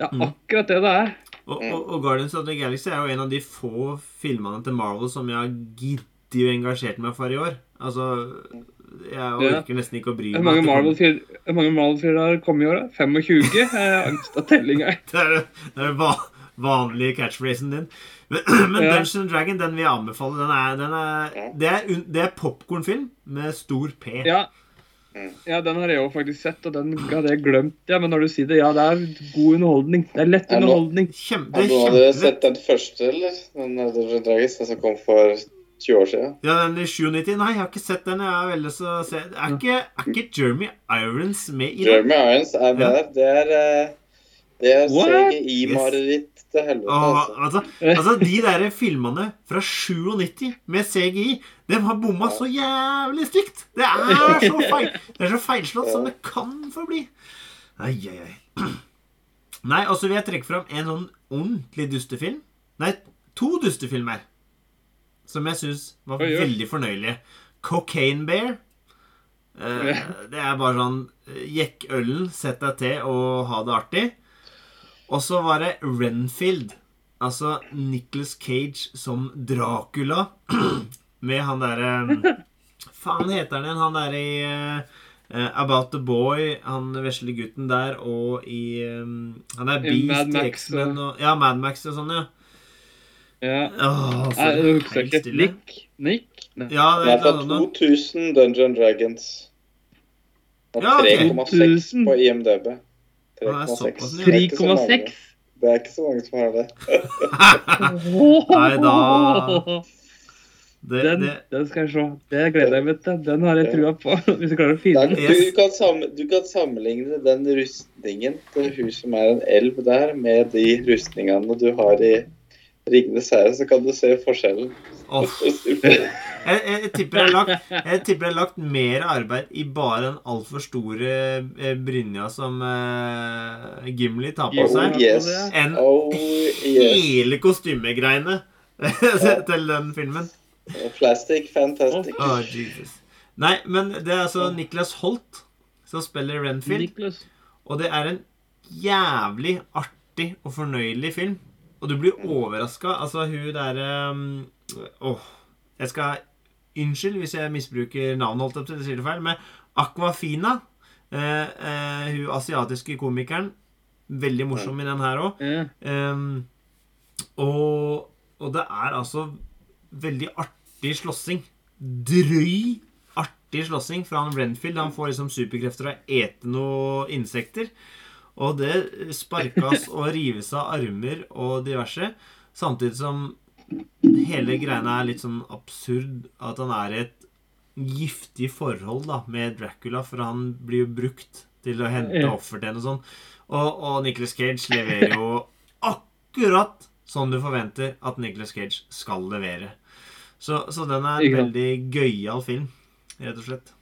Det er Mm. akkurat det det er. Og, og, og Guardians of the Galaxy er jo en av de få filmene til Marvel som jeg har giddet å engasjert meg for i år. Altså, jeg orker nesten ikke å bry meg. hvor mange Marvel-filmer har kommet i år? da? 25? Jeg har angst av tellinga. Det er det er vanlige catchphrasen din. Men, men Ja. Dungeons and Dragon, den vil jeg anbefale. Den er, den er, det er, det er popkornfilm med stor P. Ja. Mm. ja, den har jeg òg faktisk sett, og den hadde jeg glemt. Ja, Men når du sier det, ja, det er god underholdning. Det er lett Ja, nå- underholdning. Kjempe, kjempe Har du kjempelett. sett den første, eller? Den er tragisk, den som kom for 20 år siden? Ja, den i 97. Nei, jeg har ikke sett den. Jeg har veldig så. Er ikke, er ikke Jeremy Irons med i den? Jeremy Irons er med der. Det er, eh, det er CGI-mareritt til helvete, Ah, altså. altså, altså, de der filmene fra 97 med CGI, de har bomma så jævlig stygt. Det er så feil Det er så feilslått som det kan få bli. Ai, ai, ai. Nei, og så vil jeg trekke fram en sånn ordentlig dustefilm. Nei, to dustefilmer. Som jeg syns var Oi, oi. veldig fornøyelige. Cocaine Bear. Eh, det er bare sånn eh, Jekk ølen, sett deg til og ha det artig. Og så var det Renfield. Altså Nicholas Cage som Dracula. Med han derre Faen heter han igjen? Han der i eh, About the Boy, han vesle gutten der, og i um, Han er Beast X-Men og Ja, Mad Max og sånn, ja. Ja. Åh, så Nei, jeg husker ikke. Nick? Nick? Nei. Ja, det er fra et eller annet. 2000 Dungeon Dragons. Og Ja, 3,6 på IMDb. Ja, det er 3,6. Det er ikke så mange. 3,6? Det ikke så mange som har det. Nei, da- Det, Den, det, den skal jeg se. Det gleder jeg meg til. Den har jeg trua på. Hvis jeg klarer å finne den. Du, kan sammen, du kan sammenligne den rustningen til hun som er en elv der, med de rustningene du har i Ringenes herre, så kan du se forskjellen. Oh. Jeg, jeg, tipper jeg, har lagt, jeg tipper jeg har lagt mer arbeid i bare den altfor store eh, brynja som uh, Gimli tar på seg, Oh yes. enn Oh yes. hele kostymegreiene til den filmen. Plastic fantastic. Oh, Jesus. Nei, men det er altså Niklas Holt som spiller Renfield. Nicholas. Og det er en jævlig artig og fornøyelig film. Og du blir overraska. Altså, hun derre um, Åh. Jeg skal Unnskyld hvis jeg misbruker navnet, holdt opp til det sier det feil, men Aquafina, eh, eh, hun asiatiske komikeren, veldig morsom i den her òg. Um, og, og det er altså veldig artig slåssing. Drøy, artig slåssing fra han Renfield. Han får liksom superkrefter av å ete noen insekter. Og det sparkes og rives av armer og diverse. Samtidig som hele greia er litt sånn absurd. At han er i et giftig forhold da med Dracula, for han blir jo brukt til å hente offer til henne og sånn. Og, og Nicolas Cage leverer jo akkurat som du forventer at Nicolas Cage skal levere. Så, så den er en veldig gøyal film, rett og slett.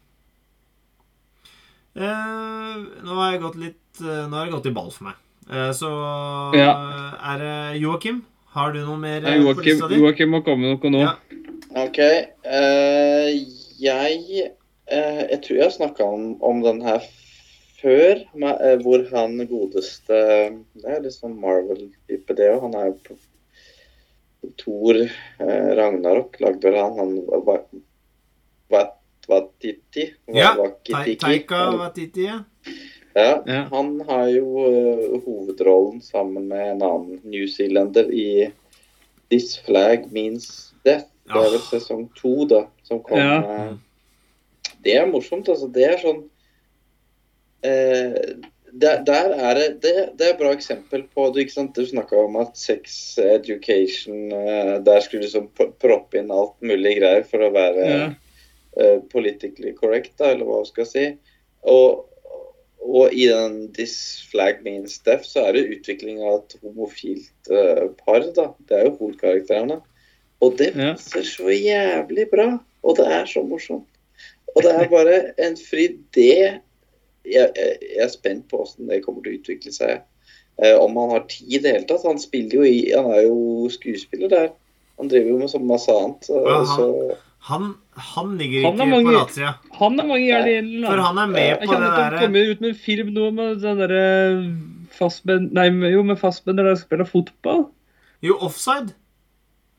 Eh, nå har jeg gått litt eh, Nå har det gått i ball for meg. Eh, så Ja. er det Joakim. Har du noe mer eh, på Joakim, lista di? Joakim må komme med noe nå. Ja. OK. eh, jeg eh, Jeg tror jeg har snakka om, om den her før, med, hvor han godeste Det er litt sånn Marvel-type, det òg. Han er jo på Thor eh, Ragnarok lagde vel han han var, Wa- Watiti? Ja, Taika Watiti, ja. Ja, Ja. han har jo uh, hovedrollen sammen med en annen newzealender i This Flag Means Death. Det er vel Ah. sesong to, da, som kom. Ja. eh, Det er morsomt, altså. Det er sånn uh, der, der er det, det Det er et bra eksempel på Du, ikke du snakka om at sex education Der skulle du liksom proppe inn alt mulig greier for å være Ja. Eh, politically correct, da, eller hva skal si. Og, og i den 'This flag means death' så er det utvikling av et homofilt uh, par. da. Det er jo hovedkarakterene. Og det Ja. så jævlig bra. Og det er så morsomt. Og det er bare en fri det jeg, jeg jeg er spent på hvordan det kommer til å utvikle seg. Eh, om han har tid i det hele tatt. Han spiller jo i Han er jo skuespiller der. Han driver jo med så masse annet. Så, Ja, han- så Han, han ligger Han ikke mange- på latsida. Han er mange gjerne i For han er med Jeg på kan det derre komme ut med en film nå med den derre Fassbend... Nei, jo, med fastbender der spiller fotball. Jo, offside.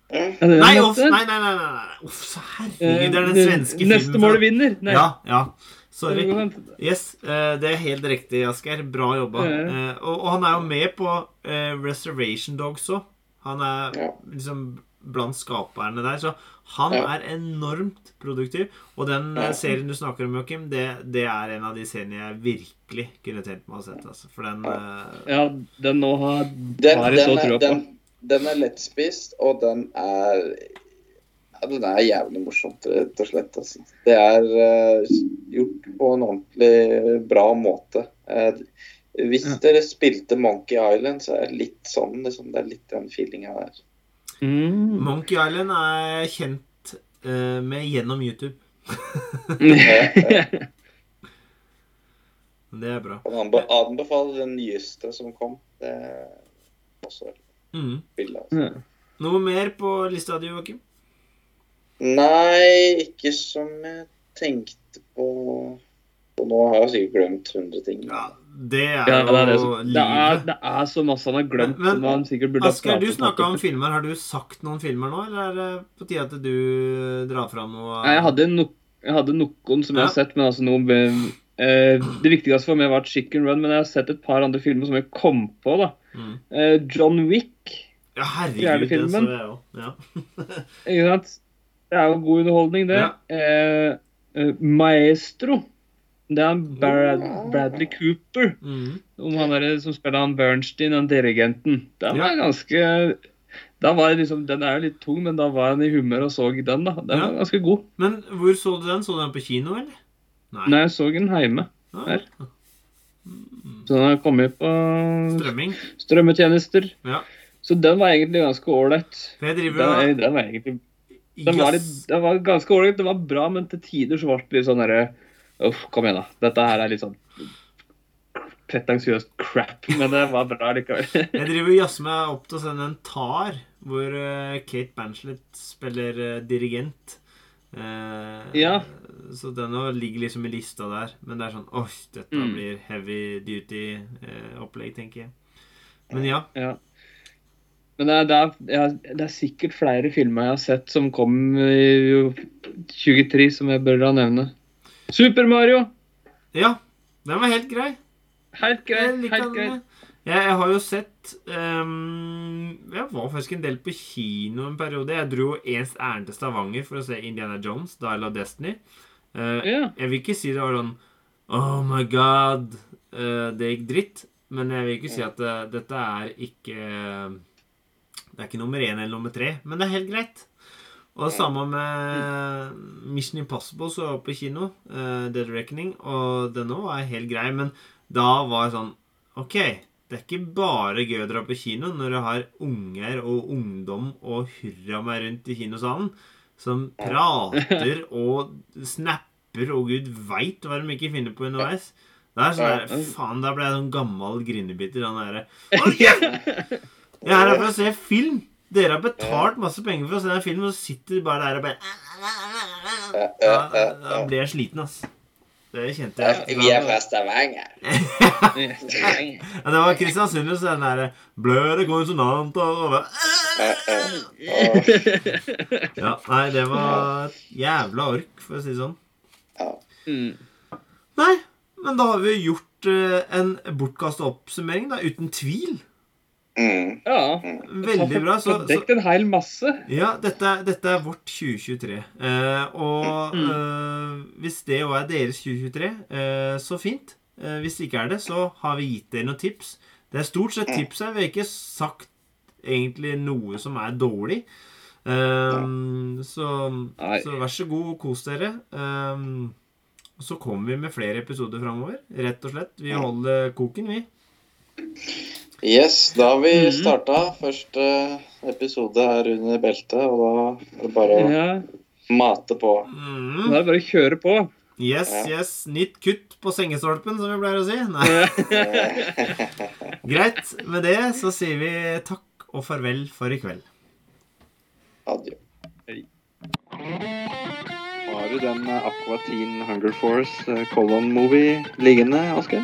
Nei, off, nei, nei, nei, nei, nei. Off, herregud, det er den svenske svenske Neste filmen. mål vinner. Nei. Ja, ja. Sorry. Yes, eh, det er helt riktig, Asgeir. Bra jobba. Eh, og, og han er jo med på eh, Reservation Dogs òg. Han er liksom blant skaperne der. Så han Ja. er enormt produktiv. Og den Ja. serien du snakker om, Joakim, det, det er en av de seriene jeg virkelig kunne tenkt meg å sette. Altså. For den eh, Ja, den nå har, Den, har jeg så den, trua på. den, den er lettspist, og den er ja, Den er jævlig morsomt, rett og slett. Altså. Det er uh, gjort på en ordentlig bra måte. Uh, hvis Ja. dere spilte Monkey Island, så er det litt sånn liksom, Det er litt den feelinga der. Mm. Monkey Island er kjent uh, med gjennom YouTube. Det er bra. Han anbefaler den nyeste som kom. Det er også Mm. billig. Altså. Ja. Noe mer på lista di, Joakim? Nei, ikke som jeg tenkte på. Og nå har jeg sikkert glemt 100 ting. Ja, det er Ja, det, er det, jo det, er, det er så masse han har glemt Men- men- som ha du snakka om filmer. Har du sagt noen filmer nå, eller er det på tide at du drar fram noe Jeg hadde, no, jeg hadde noen som jeg har sett, men altså noe eh, Det viktigste for meg var Chicken Run, men jeg har sett et par andre filmer som jeg kom på. da. mm. Eh, John Wick. Ja, herregud, det så jeg òg. Ja. Ikke sant? Det er jo god underholdning, det. Ja. Eh, eh, Maestro. Det er Brad, Bradley Cooper. Mm. Om han der, som spiller han Bernstein, den dirigenten. Den Ja. var ganske da var liksom, Den er jo litt tung, men da var han i humør og så den. da. Den Ja. var ganske god. Men hvor så du den? Så du den på kino, eller? Nei. Nei, jeg så den hjemme. Ah, her. Så den har kommet på Strømming. strømmetjenester. Ja. Så den var egentlig ganske ålreit. Den, den var egentlig den var, litt, den var ganske ålreit. Den var bra, men til tider så ble det litt sånn derre Uff, kom igjen, da. Dette her er litt sånn pretensiøst crap, men det var bra likevel. Jeg driver og jazzer meg opp til å sende en tar, hvor eh, Kate Banslett spiller eh, dirigent. Eh, Ja. Så den ligger liksom i lista der. Men det er sånn Oi, dette Mm. blir heavy duty eh, tenker jeg. Men ja. Ja. Men det er, det, er, det er sikkert flere filmer jeg har sett som kom i 23, som jeg bør da nevne. Super Mario! Ja. Den var helt grei. Helt grei. Helt den. greit. Jeg, jeg har jo sett um, Jeg var faktisk en del på kino en periode. Jeg dro ens ærend til Stavanger for å se Indiana Jones, Dial of Destiny. Uh, yeah. Jeg vil ikke si det var sånn Oh my god, uh, det gikk dritt. Men jeg vil ikke si at eh, dette er ikke Det er ikke nummer én eller nummer tre, men det er helt greit. Og det samme med Mission Impossible, så var på kino. Uh, Dead Reckoning. Og denne var helt grei, men da var jeg sånn OK, det er ikke bare gøy å dra på kino når du har unger og ungdom og hurra meg rundt i kinosalen som prater og snapper og gud veit hva de ikke finner på underveis. Det er sånn der, Faen, da ble jeg sånn gammel grinebiter. Han derre «Hold kjeft! Jeg er her for å se film! Dere har betalt masse penger for å se den filmen, og så sitter de bare der og bare Da, da blir jeg sliten, ass. Det kjente jeg. Vi er fra Stavanger. Ja, det var Kristiansund, så den derre Bløde konsonanter og Ja, nei, det var jævla ork, for å si det sånn. Mm. Nei, men da har vi gjort eh, en bortkasta oppsummering, da, uten tvil. Mm. Ja. Veldig bra. Så, Så så en hel masse. ja, dette, dette er vårt 2023. Eh, og eh, hvis det òg er deres 2023, eh, så fint. Eh, hvis det ikke er det, så har vi gitt dere noen tips. Det er stort sett tips her. Vi har ikke sagt egentlig noe som er dårlig. Um, så, så vær så god, kos dere. Um, så kommer vi med flere episoder framover. Rett og slett. Vi holder koken, vi. Yes, da har vi Mhm. starta. Første episode er under beltet, og da er det bare å Ja, mate på. Mm. da er det bare å kjøre på. Yes, Ja. yes. Nytt kutt på sengestolpen, som vi pleier å si. Nei. Greit. Med det så sier vi takk og farvel for i kveld. Adjø. Har du den eh, Aqua Teen Hunger Force eh, Colon Movie liggende, Asker?